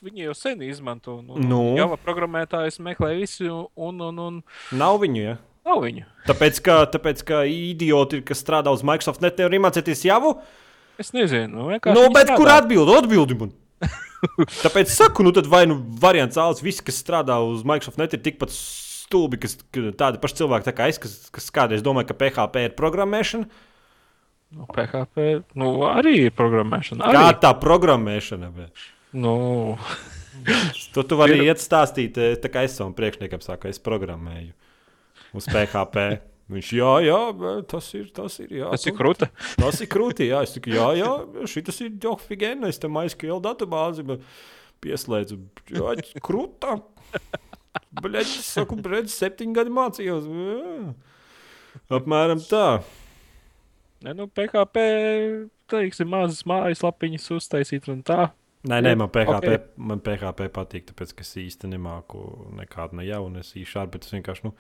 Viņi jau sen izmanto. Nu, nu. Jau programmētājs meklē visu, un, un, un... nav viņu. Ja? Nav viņu. Tāpēc, ka, tāpēc, ka idioti, kas strādā uz Microsoft, nevar iemācīties jau. Es nezinu, nu, bet kur atbild? Atbildi man! Tāpēc saku, nu, vai nu variants Alis, visi, kas strādā uz Microsoft, net ir tikpat stulbi, kas tādi paši cilvēki tā kā es, kas, kas kādreiz domāja, ka PHP ir programmēšana. Nu, PHP nu, arī ir programmēšana. Arī. Kā tā programmēšana? Bet? Nu. to tu vari iet stāstīt, eh, tā kā es savam priekšniekam saku, es programmēju uz PHP. Viņš, jā, jā, tas ir. Tas ir, jā, tas ir krūti. Tas ir krūti, jā. Es tikai, jā, jā, šis ir Džofigēna. Es tam aizskrielu datubāzi, pieslēdzu. Jā, krūta. Es saku, bļaļ, septiņi gadi mācījos. Jā. Apmēram tā. Ne, nu, PHP, teiksim, mazas mājaslapiņas uztaisīt un tā. Nē, nē, man PHP, okay. man PHP patīk, tāpēc, ka es īsti nemāku nekādu ne jaunu, es īši šādi, bet es vienkārši, nu,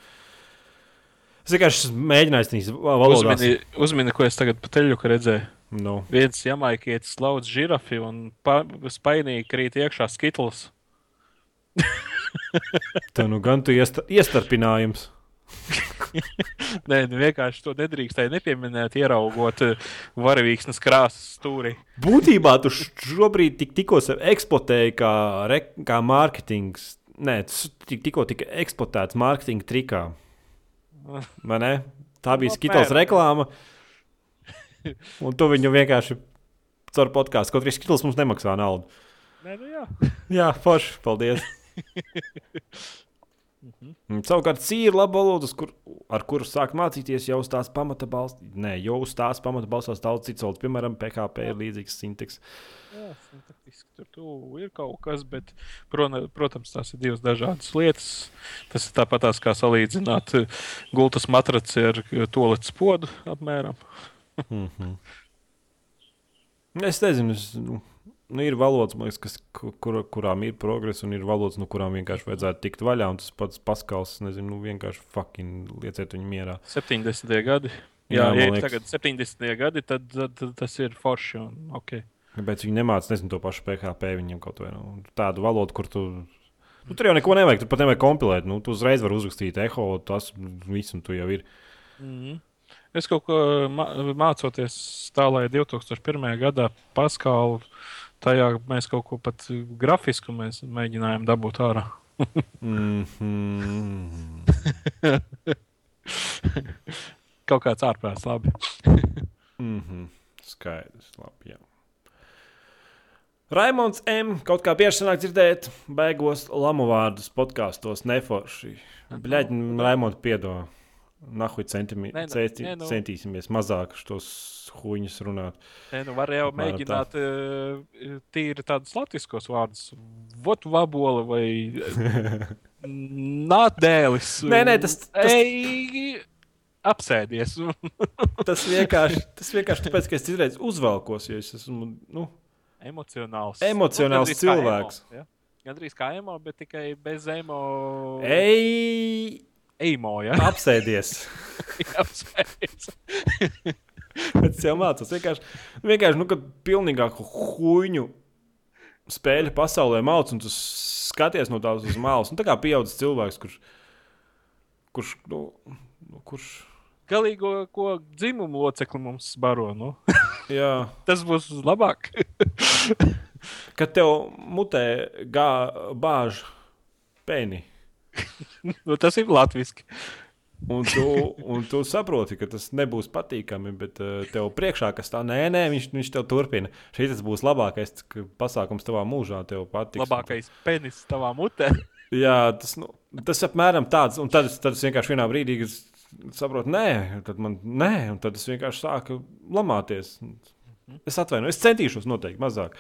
Es vienkārši mēģināju tās valodas. Uzmini, uzmini, ko es tagad pa teļu redzēju. No. Viens jamaikietis lauc žirafi un spainīgi krīt iekšā skitls. Tā nu gan tu iesta, iestarpinājums. Nē, nu vienkārši to nedrīkstēja nepieminēt, ieraugot eh, varavīksnes krāsas stūri. Būtībā tu šobrīd tik, tikko eksploatēji kā, re, kā mārketings. Nē, tas tik, tikko tika eksploatēts mārketinga trikā. Vai ne? Tā bija Skittles reklāma. Un tu viņu vienkārši caur podkāstu. Kaut arī Skittles mums nemaksā naudu. Nē, nu jā. jā, forši. Paldies. Mm -hmm. Savukārt, cīņa ir laba valoda, kur, ar kuru sākt mācīties jau uz tās pamata balstās. Nē, jau uz tās pamata balstās daudz citas valodas, piemēram, PHP ir līdzīgs sintaks. Jā, sintaktiski tur tu ir kaut kas, bet, protams, tās ir divas dažādas lietas. Tas ir tāpat tās, kā salīdzināt eh, gultas matraci ar toaletes podu apmēram. mm -hmm. Es nezinu, es, nu, nu, ir valodas, liekas, kas, kur, kurām ir progress, un ir valodas, no kurām vienkārši vajadzētu tikt vaļā. Tas pats Paskals, nezinu, nu, vienkārši fucking lieciet viņu mierā. 70. gadi. Jā, Jā ja ir tagad 70. gadi, tad, tad, tad tas ir forši. Un, okay. Kāpēc viņi nemāca nezinu, to pašu PHP viņam kaut vai nu, tādu valodu, kur tu. Nu, tur jau neko nevajag, tur pat nevajag kompilēt. Nu, tu uzreiz vari uzrakstīt eho, tas viss, un tu jau ir. Mm -hmm. Es kaut ko mācoties tā, lai 2001. gadā Paskālu tajā mēs kaut ko pat grafisku mēģinājām dabūt ārā. mm -hmm. kaut kāds ārprāts, labi. mm -hmm. Skaidrs, labi. Jā. Raimons M. kaut kā bieži sanāk dzirdēt, beigos lamu vārdus podkāstos neforši. Bļaigi, Raimons piedod. Nahuj centimi, nē, centi, nē, nu, centīsimies mazāk tos huņus runāt. Nē, nu var jau mēģināt tā. Eh, tīri tādus latviskos vārdus. Votu vabola vai nādēlis. Nē, nē, tas, tas... Ei, apsēdies. tas vienkārši, tas vienkārši tāpēc, ka es izreiz uzvalkos, jo es esmu, nu, emocionāls. Emocionāls nu, cilvēks. Emo, ja? Gandrīz kā emo, bet tikai bez emo. Ei! Eimo, ja? Apsēdies. Apsēdies. es jau mācos. Vienkārši, vienkārši nu, kad pilnīgāku huīņu spēļu pasaulē mācās, un tu skaties no tās uz malas. Nu, tā kā pieaudzis cilvēks, kurš. kurš, nu, nu, kurš galīgo ko dzimumu locekli mums baro. Nu. Tas būs labāk. Kad tev mutē gā, bāž pēni. nu, tas ir latviešu. Un tu, un tu saproti, ka tas nebūs patīkami, bet uh, tev priekšā, kas tā, nē, nē, viņš, viņš tev turpina. Šis būs labākais pasākums tavā mūžā, tev patiks. Labākais penis tavā mutē. Jā, tas, nu, tas apmēram tāds, un tad, tad es vienkārši vienā brīdī saprotu, nē, tad man nē, un tad es vienkārši sāku lamāties. Es atvainojos, es centīšos noteikti mazāk.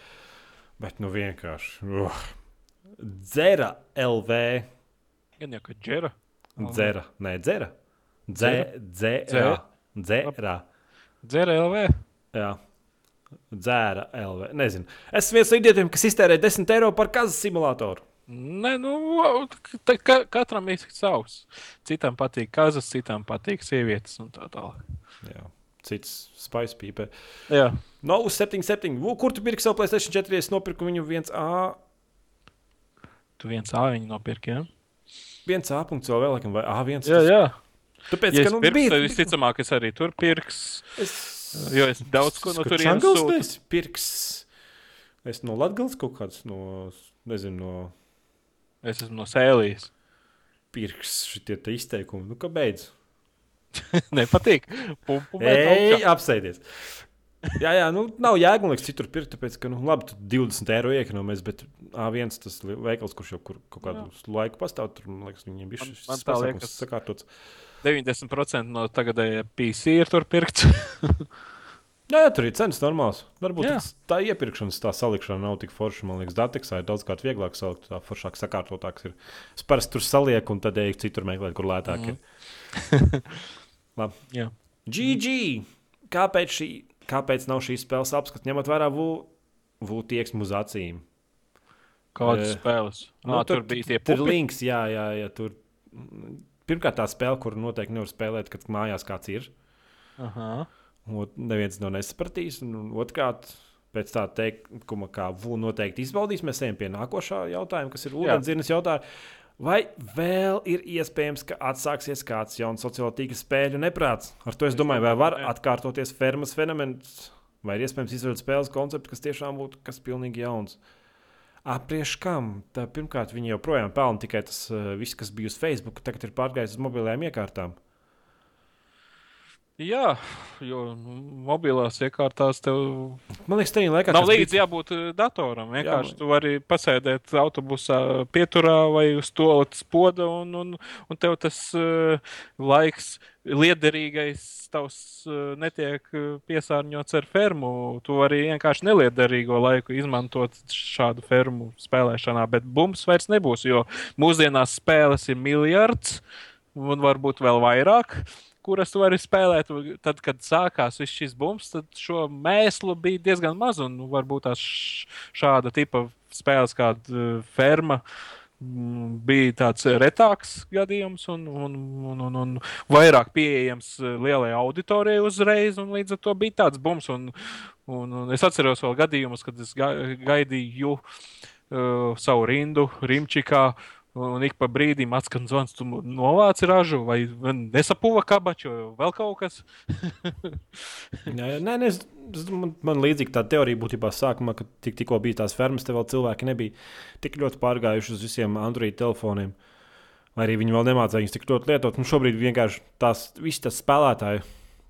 Bet nu vienkārši. Uh. Dzera LV Gan jau, ka džera. Dzera, nē, dzera. Dzera. Dzera. Dzera. Dzera LV. Jā. Dzēra LV. Nezinu. Es viens no idiotiem, kas iztērē 10 eiro par kazas simulātoru. Nē, nu, ka, katram ir savs. Citam patīk kazas, citam patīk sievietes un tā tālāk. Jā. Cits spēļas pīpē. Jā. No 77. Kur tu pirksi savu Placēta 4? Es nopirku viņu 1A. Tu 1A viņu nopirki, jā? Ja? viens A punkts vēl, laikam, vai A1. Jā, jā. Tāpēc, ja ka, nu, pirks, bija... visticamāk, es arī tur pirks. Es... Jo es daudz ko no turienes pirks. Es no Latgales kaut kāds no, nezinu, no... Es esmu no Sēlijas. Pirks šitie te izteikumi. Nu, kāpēc? Nepatīk. Pumpu Ej, apsēdies. jā, jā, nu, nav jēga citur pirkt, tāpēc, ka, nu, labi, tu 20 eiro iekonomēs, bet A1 tas veikals, kurš jau kur, kaut kādu jā. laiku pastāv, tur, man liekas, viņiem bija šis man, man liekas, sakārtots. 90% no tagadējā PC ir tur pirkts. jā, jā, tur ir cenas normāls. Varbūt jā. tā iepirkšanas tā salikšana nav tik forša. Man liekas, Dateksā ir daudzkārt vieglāk salikt, tā foršāk sakārtotāks ir. Es parasti tur salieku un tad eju citur meklēt, kur lētāk mm. ir. Labi. Jā. GG! Kāpēc šī kāpēc nav šīs spēles apskats, ņemot vērā VU tieksmu uz acīm? Kādas uh, spēles? Nu, tur, tur bija tie pupi? Tur links, jā, jā, jā. Tur, pirmkārt, tā spēle, kuru noteikti nevar spēlēt, kad mājās kāds ir. Aha. Un neviens to nesapratīs. Un otrkārt, pēc tā teikuma, kā VU noteikti izbaudīs, mēs ejam pie nākošā jautājuma, kas ir ūdenzirnes jautājums. Vai vēl ir iespējams, ka atsāksies kāds jauns sociālo tīklu spēļu neprāts? Ar to es domāju, vai var atkārtoties fermas fenomens, vai ir iespējams izveidot spēles konceptu, kas tiešām būtu kas pilnīgi jauns. Aprieš kam? Tā, pirmkārt, viņi joprojām pelna tikai tas uh, viss, kas bija uz Facebook, tagad ir pārgājis uz mobilajām iekārtām. Jā, jo mobilās iekārtās tev. Man liekas, tajā laikā nav līdzi bija... jābūt eh, datoram. Vienkārši Jā, tu vari pasēdēt autobusā, pieturā vai uz to spoda, un, un, un tev tas uh, laiks, liederīgais tavs uh, netiek piesārņots ar fermu. Tu vari vienkārši neliederīgo laiku izmantot šādu fermu spēlēšanā, bet bums vairs nebūs, jo mūsdienās spēles ir miljards un varbūt vēl vairāk. Uh, kuras tu vari spēlēt. Tad, kad sākās viss šis bums, tad šo mēslu bija diezgan maz. Un varbūt tās šāda tipa spēles, kāda uh, ferma. Mm, bija tāds retāks gadījums, un, un, un, un, un vairāk pieejams uh, lielai auditorijai uzreiz. Līdz ar to bija tāds bums. Un, un, un es atceros vēl gadījumus, kad es gaidīju uh, savu rindu Rimčikā. Uh, Un ik pa brīdim atskan zvans, tu novāci ražu, vai nesapuva kabaču, vai vēl kaut kas. nē, nē, es, man, man līdzīgi tā teorija būtībā sākumā, kad tik, tikko bija tās fermas, te vēl cilvēki nebija tik ļoti pārgājuši uz visiem Android telefoniem. Vai arī viņi vēl nemācīja viņus tik ļoti lietot. Nu, šobrīd vienkārši tās visas tas spēlētāji,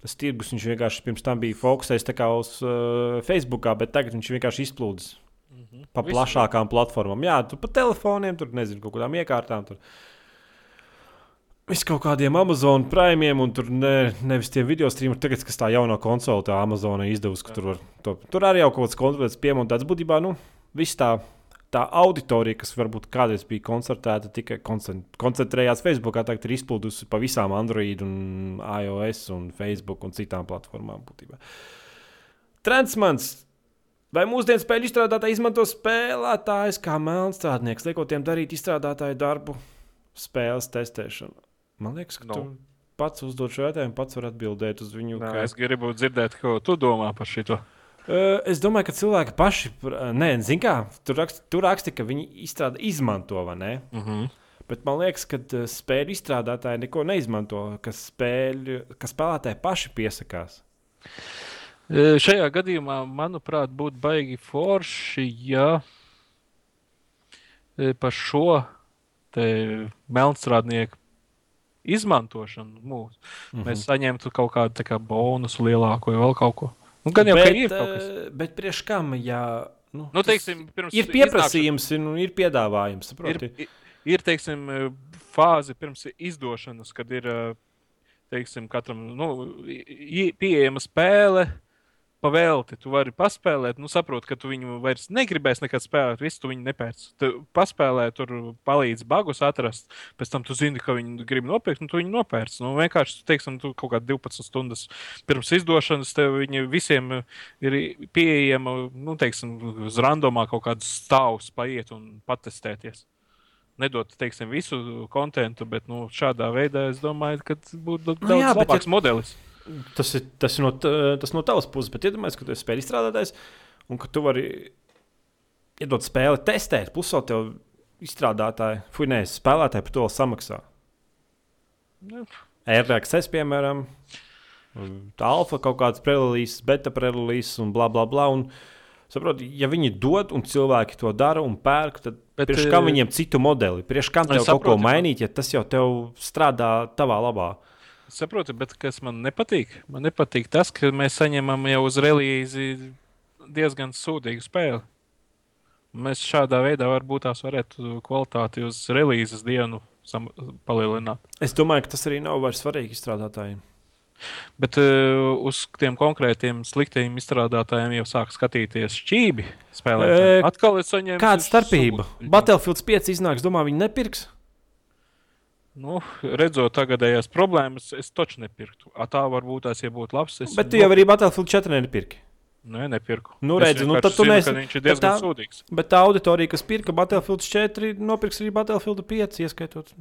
tas tirgus, viņš vienkārši pirms tam bija fokusējis uz uh, Facebook, bet tagad viņš vienkārši izplūdes Pa plašākām platformām. Jā, tu pa telefoniem, tur nezinu, kaut kādām iekārtām. Tur. Vis kaut kādiem Amazon prēmiem, un tur ne, nevis tie video streameri, tagad, kas tā jaunā konsole, tā Amazon izdevusi, ka tur, var, to, tur arī jau kaut kāds kontrolēts piemontāts. Būtībā, nu, viss tā, tā auditorija, kas varbūt kādreiz bija koncertēta, tikai koncentrējās Facebookā, tagad ir izplūdusi pa visām Android, un iOS, un Facebook un citām platformām. Būtībā. Transmans Vai mūsdienu spēļu izstrādātāji izmanto spēlētājus kā melnstrādnieks, liekot tiem darīt izstrādātāju darbu, spēles testēšanu? Man liekas, ka no. tu pats uzdod šo jautājumu, pats var atbildēt uz viņu. Nā, ka... Es gribu dzirdēt, ko tu domā par šo. Uh, es domāju, ka cilvēki paši, nē, zin kā, tur raksta, tur raksta ka viņi izstrādā, izmanto, vai ne? Uh mhm. -huh. Bet man liekas, ka spēļu izstrādātāji neko neizmanto, ka, spēļu, ka spēlētāji paši piesakās. Šajā gadījumā, manuprāt, būtu baigi forši, ja par šo melnstrādnieku izmantošanu mūs, mm -hmm. mēs saņemtu kaut kādu kā, bonusu lielāko vai vēl kaut ko. Nu, gan jau bet, ir kaut kas. Bet priekš kam? Ja, nu, nu, teiksim, ir pieprasījums, iznākšu... un ir piedāvājums. Saproti? Ir, ir, ir teiksim, fāze pirms izdošanas, kad ir teiksim, katram nu, pieejama spēle pavēlti. Tu vari paspēlēt, nu, saproti, ka tu viņu vairs negribēsi nekad spēlēt, visu tu viņu nepērc. Tu paspēlē, tur palīdz bagus atrast, pēc tam tu zini, ka viņi grib nopirkt, un tu viņu nopērc. Nu, vienkārši, teiksim, tu kaut kā 12 stundas pirms izdošanas tev viņi visiem ir pieejama, nu, teiksim, uz randomā kaut kādus stāvus paiet un patestēties nedot teiksim, visu kontekstu, bet nu, šādā veidā es domāju, ka būtu daudz nu, jā, labāks ja, modelis tas ir, tas ir no, tas no tavas puses, bet iedomājieties, ka tu esi spēļu izstrādātājs un ka tu vari iedot spēli testēt, plus vēl tev izstrādātāji, fuck, nē, spēlētāji par to samaksā. RXS, piemēram, alfa kaut kāds prelīzes, beta prelīzes un bla bla bla. Un, Saprot, ja viņi dod un cilvēki to dara un pērk, tad Bet, priekš kam viņiem citu modeli? Priekš kam tev saprotu, kaut ko mainīt, ja tas jau tev strādā tavā labā? Saprotu, bet kas man nepatīk? Man nepatīk tas, ka mēs saņemam jau uz relīzi diezgan sūdīgu spēli. Mēs šādā veidā varbūt tās varētu kvalitāti uz relīzes dienu palielināt. Es domāju, ka tas arī nav vairs svarīgi izstrādātājiem. Bet uh, uz tiem konkrētiem sliktiem izstrādātājiem jau sāk skatīties šķīvi. E, Atkal es saņēmu. Kāda starpība? Battlefield 5 iznāks, domā, viņi nepirks? Nu, redzot tagadējās problēmas, es taču nepirktu. A, tā varbūt tās ja būtu labs. Es bet tu jau arī Battlefield 4 nepirki. Nē, nepirku. Nu, redzi, nu, tad tu neesi. Viņš ir diezgan tā, sūdīgs. Bet tā auditorija, kas pirka Battlefield 4, nopirks arī Battlefield 5, ieskaitot.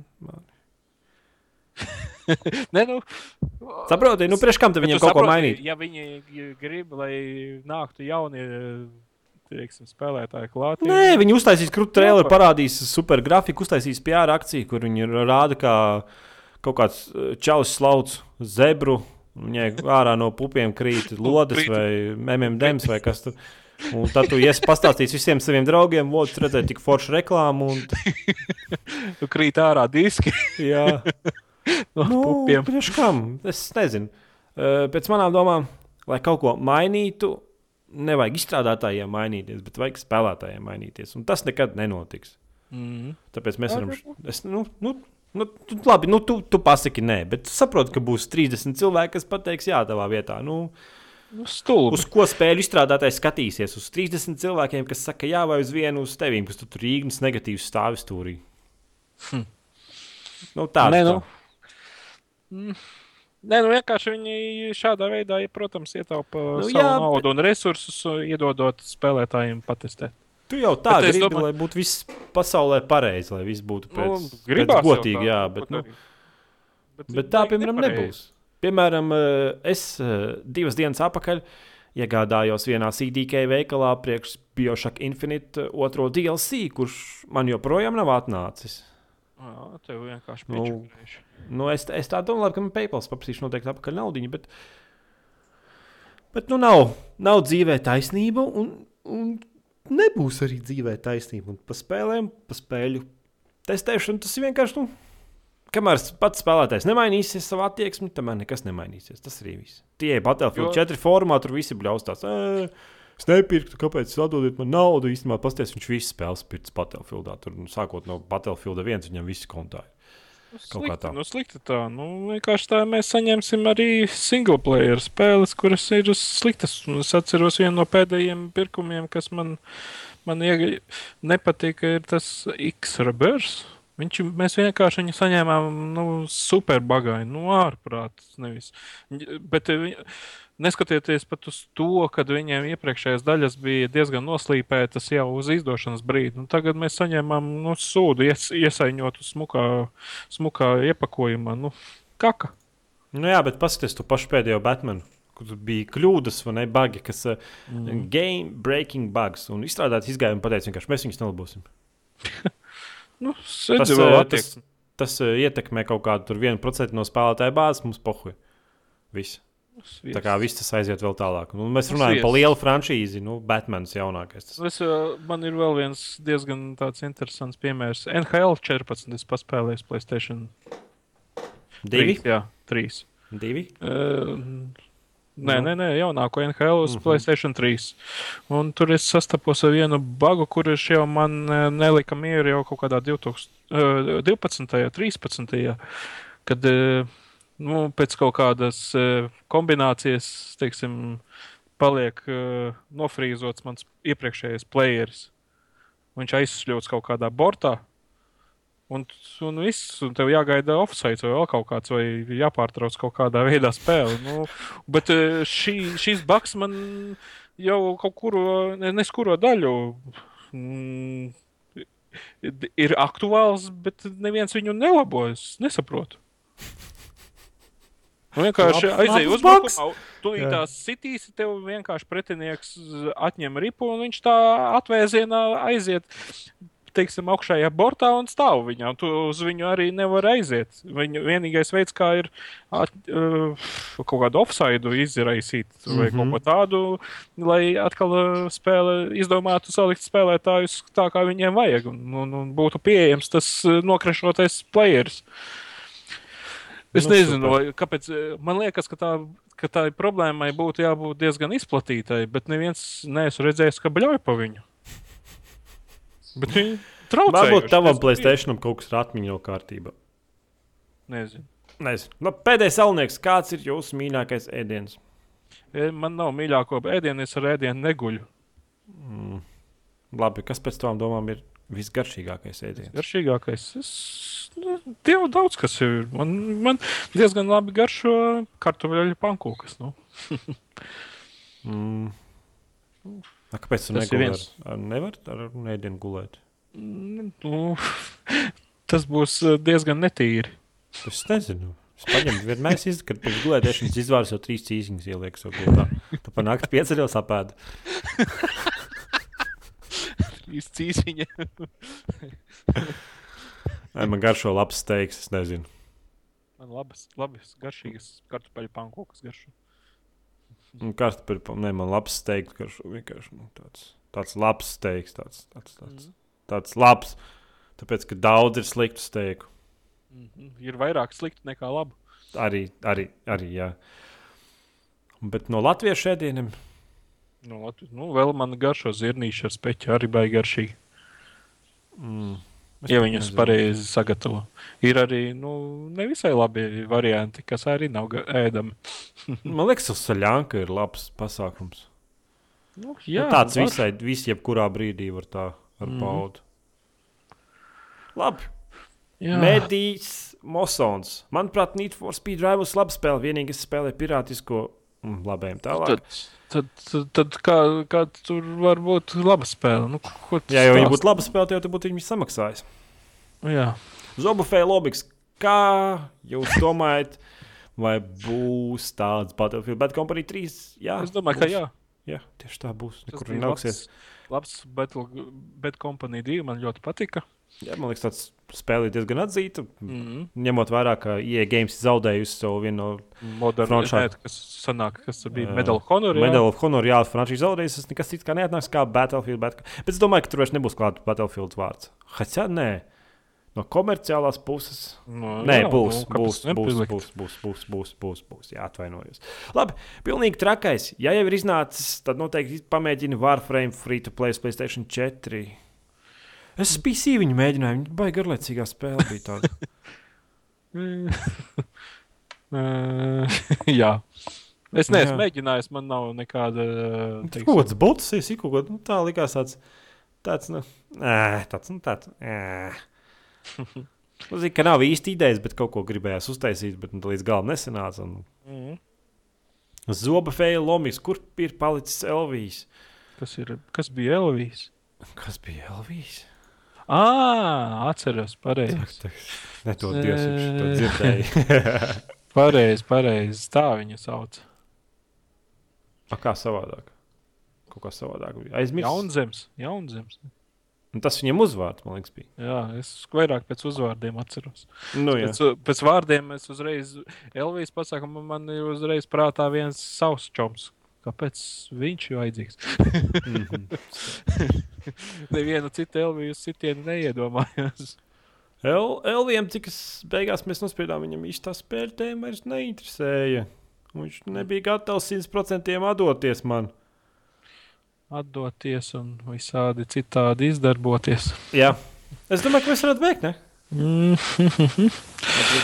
Nē, nu. Saproti, nu, priekš kam te viņiem kaut saproti, ko mainīt? Ja viņi grib, lai nāktu jaunie teiksim, spēlētāji klāt. Nē, viņi uztaisīs krūtu traileru, parādīs super grafiku, uztaisīs PR akciju, kur viņi rāda, kā kaut kāds eh, čalis slauc zebru. Viņai ārā no pupiem krīt lodes vai MMDs vai kas tur. Un tad tu iesi pastāstīt visiem saviem draugiem, lūdzu, redzēt, tik foršu reklāmu. Un... tu krīt ārā diski. Jā, no nu, pupiem. Priekš kam? Es nezinu. uh, pēc manām domām, lai kaut ko mainītu, nevajag izstrādātājiem mainīties, bet vajag spēlētājiem mainīties. Un tas nekad nenotiks. Mm. Tāpēc mēs varam. Es, nu, nu, Nu, tu, labi, nu, tu, tu pasaki, nē, bet saproti, ka būs 30 cilvēki, kas pateiks, jā, tavā vietā. Nu, Nu, stulbi. uz ko spēļu izstrādātājs skatīsies? Uz 30 cilvēkiem, kas saka, jā, vai uz vienu uz tevīm, kas tu tur īgnas negatīvs stāvi stūrī. Hm. Nu, tā Nē, ir. nu. Mm. Nē, nu vienkārši viņi šādā veidā, ja, protams, ietaupa Nu, nu, jā, savu naudu un resursus, iedodot spēlētājiem patestēt. Tu jau tā Bet gribi, domāju- lai būtu viss pasaulē pareizi, lai viss būtu pēc, Nu, pēc godīgi. tā, Jā, nu, bet, nu. Bet, bet tā, piemēram, nepareizi. nebūs. Piemēram, eh, es eh, divas dienas atpakaļ iegādājos vienā CDK veikalā priekš Bioshock Infinite eh, otro DLC, kurš man joprojām nav atnācis. Jā, tev vienkārši Nu, piečakarējuši. Nu, es, es tā domāju, ka man PayPal paprasīšu noteikti atpakaļ naudu, bet, bet nu, nav, nav dzīvē taisnība, un, un nebūs arī dzīvē taisnība. Un pa spēlēm, pa spēļu testēšanu tas ir vienkārši. Nu, Kamēr pats spēlētājs nemainīsies savā attieksmē, tamēr nekas nemainīsies. Tas arī viss. Tie Battlefield Jo- 4 formā tur visi bļaustās. "Ē, Es nepirku, kāpēc jūs atdodat man naudu. Īstenībā, pasties, viņš visu spēles pirks Battlefieldā. Tur, nu, sākot no Battlefield 1, viņam viss kontā. ir. kaut kā tā. Nu, slikti tā. Nu, vienkārši tā mēs saņemsim arī single player spēles, kuras ir sliktas. Un Es atceros vienu no pēdējiem pirkumiem, kas man, man iega- nepatika, ir tas X-Rebirth. Viņš, mēs vienkārši viņu saņēmām nu, super bagāju, nu, ārprātīgi. Bet, eh, viņi- neskatieties pat uz to, ka viņiem iepriekšējās daļas bija diezgan noslīpētas jau uz izdošanas brīdi. Nu, tagad mēs saņēmām nu, sūdu ies, iesaiņotu smukā, smukā iepakojumā. Nu, kaka. Nu, jā, bet paskatieties to pašu pēdējo Batmanu. Kur bija kļūdas vai ne bagi, kas ir mm. game breaking bugs. Un izstrādāt izgājumu pateica, vienkārši mēs viņus nelabosim. Nu, Tas, tas eh, tas, attieksme. tas eh, ietekmē kaut kādu tur 1% no spēlētāja bāzes, mums pohuj. Viss. Tā kā viss tas aiziet vēl tālāk. Nu, mēs runājam par viesis. lielu franšīzi, nu, Batmans jaunākais. Tas. Es, uh, man ir vēl viens diezgan tāds interesants piemērs. NHL 14. Es paspēlēju Playstation Divi? 3. Jā, 3. Divi? Uh, nē, Nu. nē, nē, jaunāko NHL uz Mhm. Playstation 3. Un tur es sastapos ar vienu bagu, kurš jau man uh, nelika mieru jau kaut kādā 2012. Uh, 12. 13. kad uh, nu, pēc kaut kādas uh, kombinācijas, teiksim, paliek uh, nofrīzots mans iepriekšējais playeris. Viņš aizsļauts kaut kādā bortā. Un, un viss, un tev jāgaida offside vai vēl kaut kāds, vai jāpārtrauc kaut kādā veidā spēle. Nu, bet eh, šī, šīs baks man jau kaut kuru, ne- neskuro daļu mm, ir aktuāls, bet neviens viņu nelabojas. Nesaprotu. Nu, vienkārši aizēju labs uzbrukumā, tu tās sitīsi, tev vienkārši pretinieks atņem ripu, un viņš tā atvēzienā aiziet teiksim, augšējā bortā un stāv viņā. Tu uz viņu arī nevar aiziet. Viņa vienīgais veids, kā ir at, uh, kaut kādu offside izraisīt vai mm Mhm. -hmm. kaut ko tādu, lai atkal uh, spēle izdomātu salikt spēlētājus tā, kā viņiem vajag, un, un, un būtu pieejams tas uh, nokrešotais players. Es Nu, nu, nezinu, super. kāpēc. uh, Man liekas, ka tā, ka tā problēmai būtu jābūt diezgan izplatītai, bet neviens neesmu redzējis, ka bļauj pa viņu. Bet viņi traucē. Varbūt tavam Playstation kaut kas ir atmiņā kārtībā. Nezinu. Nezinu. Nu, pēdējais salnieks, kāds ir jūsu mīļākais ēdiens? E, Man nav mīļāko ēdienu, es ar ēdienu neguļu. Mm. Labi, kas pēc tam domām ir visgaršīgākais ēdiens? Garšīgākais. Es, nu, Dievu daudz kas ir. Man, man diezgan labi garšo kartupeļu pankūkas. Nu. Mm. A, kāpēc tu negulēji? viens. Ar, ar, nevar ar ēdienu gulēt? Mm, Nu, tas būs eh, diezgan netīri. Es nezinu. Es paņemu, vienmēr izdarīju, kad pēc gulēšanas izvēlos jau trīs cīsiņas ielieku savā gultā. Tu pa nakti pieceļos apēdu. Izcīsiņa. Vai man garšo labs steiks, es nezinu. Man labas, labas garšīgas kartupeļu pankūkas garšo. Kartupeļu, pa- ne, man labs steiks garšo vienkārši. Nu, tāds, tāds labs steiks, tāds, tāds, tāds, tāds labs. Tāpēc, ka daudz ir sliktu steiku. Mm -hmm. Ir vairāk sliktu nekā labu. Arī, arī, arī jā. Bet no latviešu ēdieniem. Nu, Latvi- nu, vēl man garšo zirnīšu ar speķu, arī baigi garšīgi. Mm. Es Ja nezinu. pareizi sagatavo. Ir arī nu, nevisai labi varianti, kas arī nav ēdami. Man liekas, tas saļānka ir labs pasākums. Nu, Jā, nu, tāds var. visai, visi, jebkurā brīdī var tā ar mm. paudu. Labi. Jā. Medijs Mosons. Manuprāt, Need for Speed Drive būs laba spēle. Vienīgi es spēlēju pirātisko mm, labējiem tālāk. Tad, tad, tad, tad kā, kā tur var būt laba spēle? Nu, Jā, ja viņi stāsti? būtu laba spēle, jau būtu viņi samaksājis. Jā. Zobufēja lobiks. Kā jūs domājat, vai būs tāds Battlefield Bad Company 3? Jā, Es domāju, ka būs. jā. Jā, tieši tā būs. Nekur nenāksies. labs, labs Battle, Bad Company 2 man ļoti patika. Jā, man liekas, tāds spēle ir diezgan atzīta. Mm -hmm. Ņemot vērā, ka IE Games zaudējusi savu vienu no Franchise. nē, kas sanāk, kas bija. Medal of Honor. jā. Medal of Honor, jā, frančīze zaudējusi. Tas nekas cits kā neatnāks kā Battlefield. Bet, bet es domāju, ka tur vairs nebūs klāts Battlefield vārds. Hačā, nē. No komerciālās puses. Nu, Nē, jā, būs, kāpēc būs, būs, būs, būs, būs, būs, būs, būs. Jā, atvainojos. Labi, pilnīgi trakais. Ja jau ir iznācis, tad noteikti pamēģini Warframe Free to Play PlayStation 4. Es PC viņu mēģināju, viņa baigi garlaicīgā spēle bija tāda. Jā. Es neesmu mēģinājis, man nav nekāda. Tur teiksim, kaut kāds bots, es kaut ko nu, tā likās tāds, tāds, nu, tāds, nu, tāds. Nu, zinu, ka nav īsti idejas, bet kaut ko gribējās uztaisīt, bet nu, līdz galam nesanāca. Un... Mhm. Zoba feja lomis, kur ir palicis Elvijas? Kas, ir, kas bija Elvijas? Kas bija Elvijas? Ah, atceros, pareizi. Ne to dievs, to dzirdēja. Pareizi, pareizi. Tā viņa sauc. A, kā savādāk? Kaut kā savādāk bija. Aizmirst. Jaunzems. Jaunzems. Un tas viņam uzvārds, man liekas, bija. Jā, es vairāk pēc uzvārdiem atceros. Nu, jā. Pēc, pēc vārdiem es uzreiz, Elvijas pasakā, man, man ir uzreiz prātā viens savs čoms. Kāpēc viņš ir vajadzīgs? Mhm. Nevienu citu Elvijas sitienu neiedomājos. El, Elvijam, cik es beigās mēs nospiedām, viņam īsti tā spēļu tēma vairs neinteresēja. Viņš nebija gatavs 100% atdoties man. Atdoties un visādi citādi izdarboties. Jā. Es domāju, ka mēs varētu beigt, ne? Mm.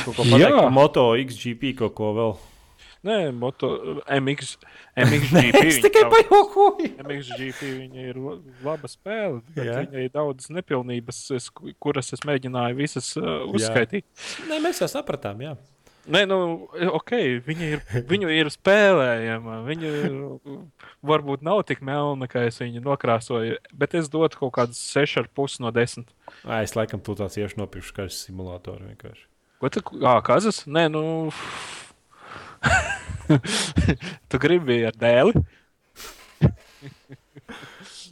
Kaut ko pateikt par moto, XGP kaut ko vēl. Nē, moto, MX, MXGP. Es tikai pajokoju. MXGP viņa ir la- laba spēle, bet Jā. viņai ir daudz nepilnības, es, kuras es mēģināju visas uh, uzskaitīt. Nē, mēs jau sapratām, jā. Nē, nu, ok, viņa ir, viņu ir spēlējama. Viņa varbūt nav tik melna, kā es viņu nokrāsoju, bet es dotu kaut kādus 6,5 no 10. Ai, es laikam tāds iešu nopirkšu kā simulātoru vienkārši. Ko tu? Ah, kazas? Nē, nu. tu gribi ar dēli?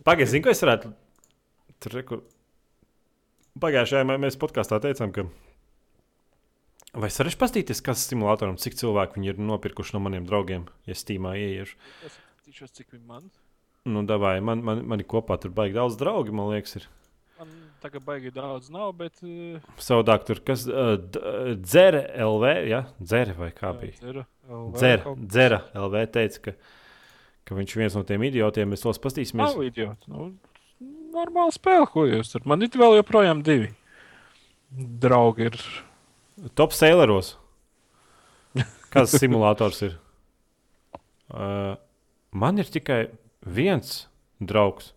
Pagaidiet, zinu, ko es varētu. Tur reku... Pagājušajā mē- mēs podkāstā teicām, ka. Vai es varēšu paskatīties, kas simulātoram, cik cilvēku viņi ir nopirkuši no maniem draugiem, ja Steamā ieiešu. Es skatīšos, cik viņi man. Nu, davai, man, man, man kopā tur baigi daudz draugi, man liekas, ir. Man tagad baigi daudz nav, bet. Uh, Savādāk tur, kas uh, d- uh, dzere LV, ja? Dzere vai kā bija? Dzera, kaut- dzera LV teica, ka, ka viņš ir viens no tiem idiotiem, mēs tos paskatīsimies. Nav idiots. Nu, normāla spēle, ko jūs tur. Man ir vēl joprojām divi. Draugi ir. Top Sailoros. Kāds simulators ir? Uh, man ir tikai viens draugs.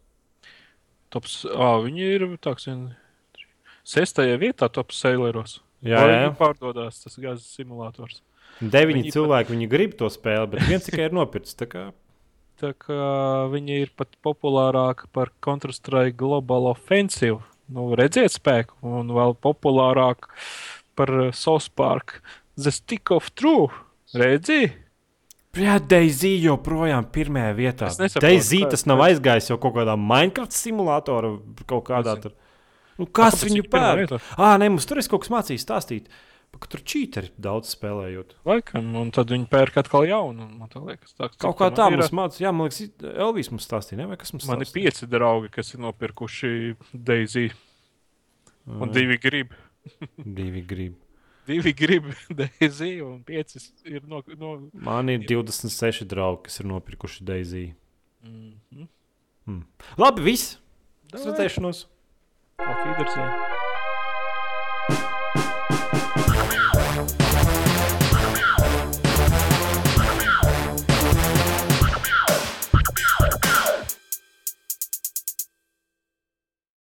Tops, à, viņi ir tāds - sestajā vietā, top saileros. Jā, jā. viņi pārdodās tas gāzes simulators. Deviņi Viņi pat- cilvēki viņi grib to spēli, bet viens tikai ir nopircis. tā kā- Tā kā viņi ir pat populārāki par Counter-Strike Global Offensive. Nu, redziet, spēku, un vēl populārāk par South Park The Stick of True. Redzi? Jā, Daisy joprojām pirmajā vietā. Es nesaprotu, Daisy tas nav aizgājis jau kaut kādā Minecraft simulatorā, kaut kādā tur. Nu, kas Kāpēc viņu pirmā pērk? vietā? Ah, nē, mums tur es kaut kas mācīju stāstīt. Ka tur čīteri daudz spēlējot. Laikam, un tad viņi pērk atkal jaunu. un Man tā liekas, tā, Kaut kā tā mums mācīja. Jā, man liekas, Elvis mums stāstīja, ne? Vai kas mums Man ir stāstīja? pieci draugi, kas ir nopirkuši Daisy, un divi grib. Divi grib. Divi grib Daisy, un pieci ir no. no... Man ir 26 draugi, kas ir nopirkuši Daisy. Mm -hmm. mm. Labi, viss! Uz redzēšanos! Auf Wiedersehen!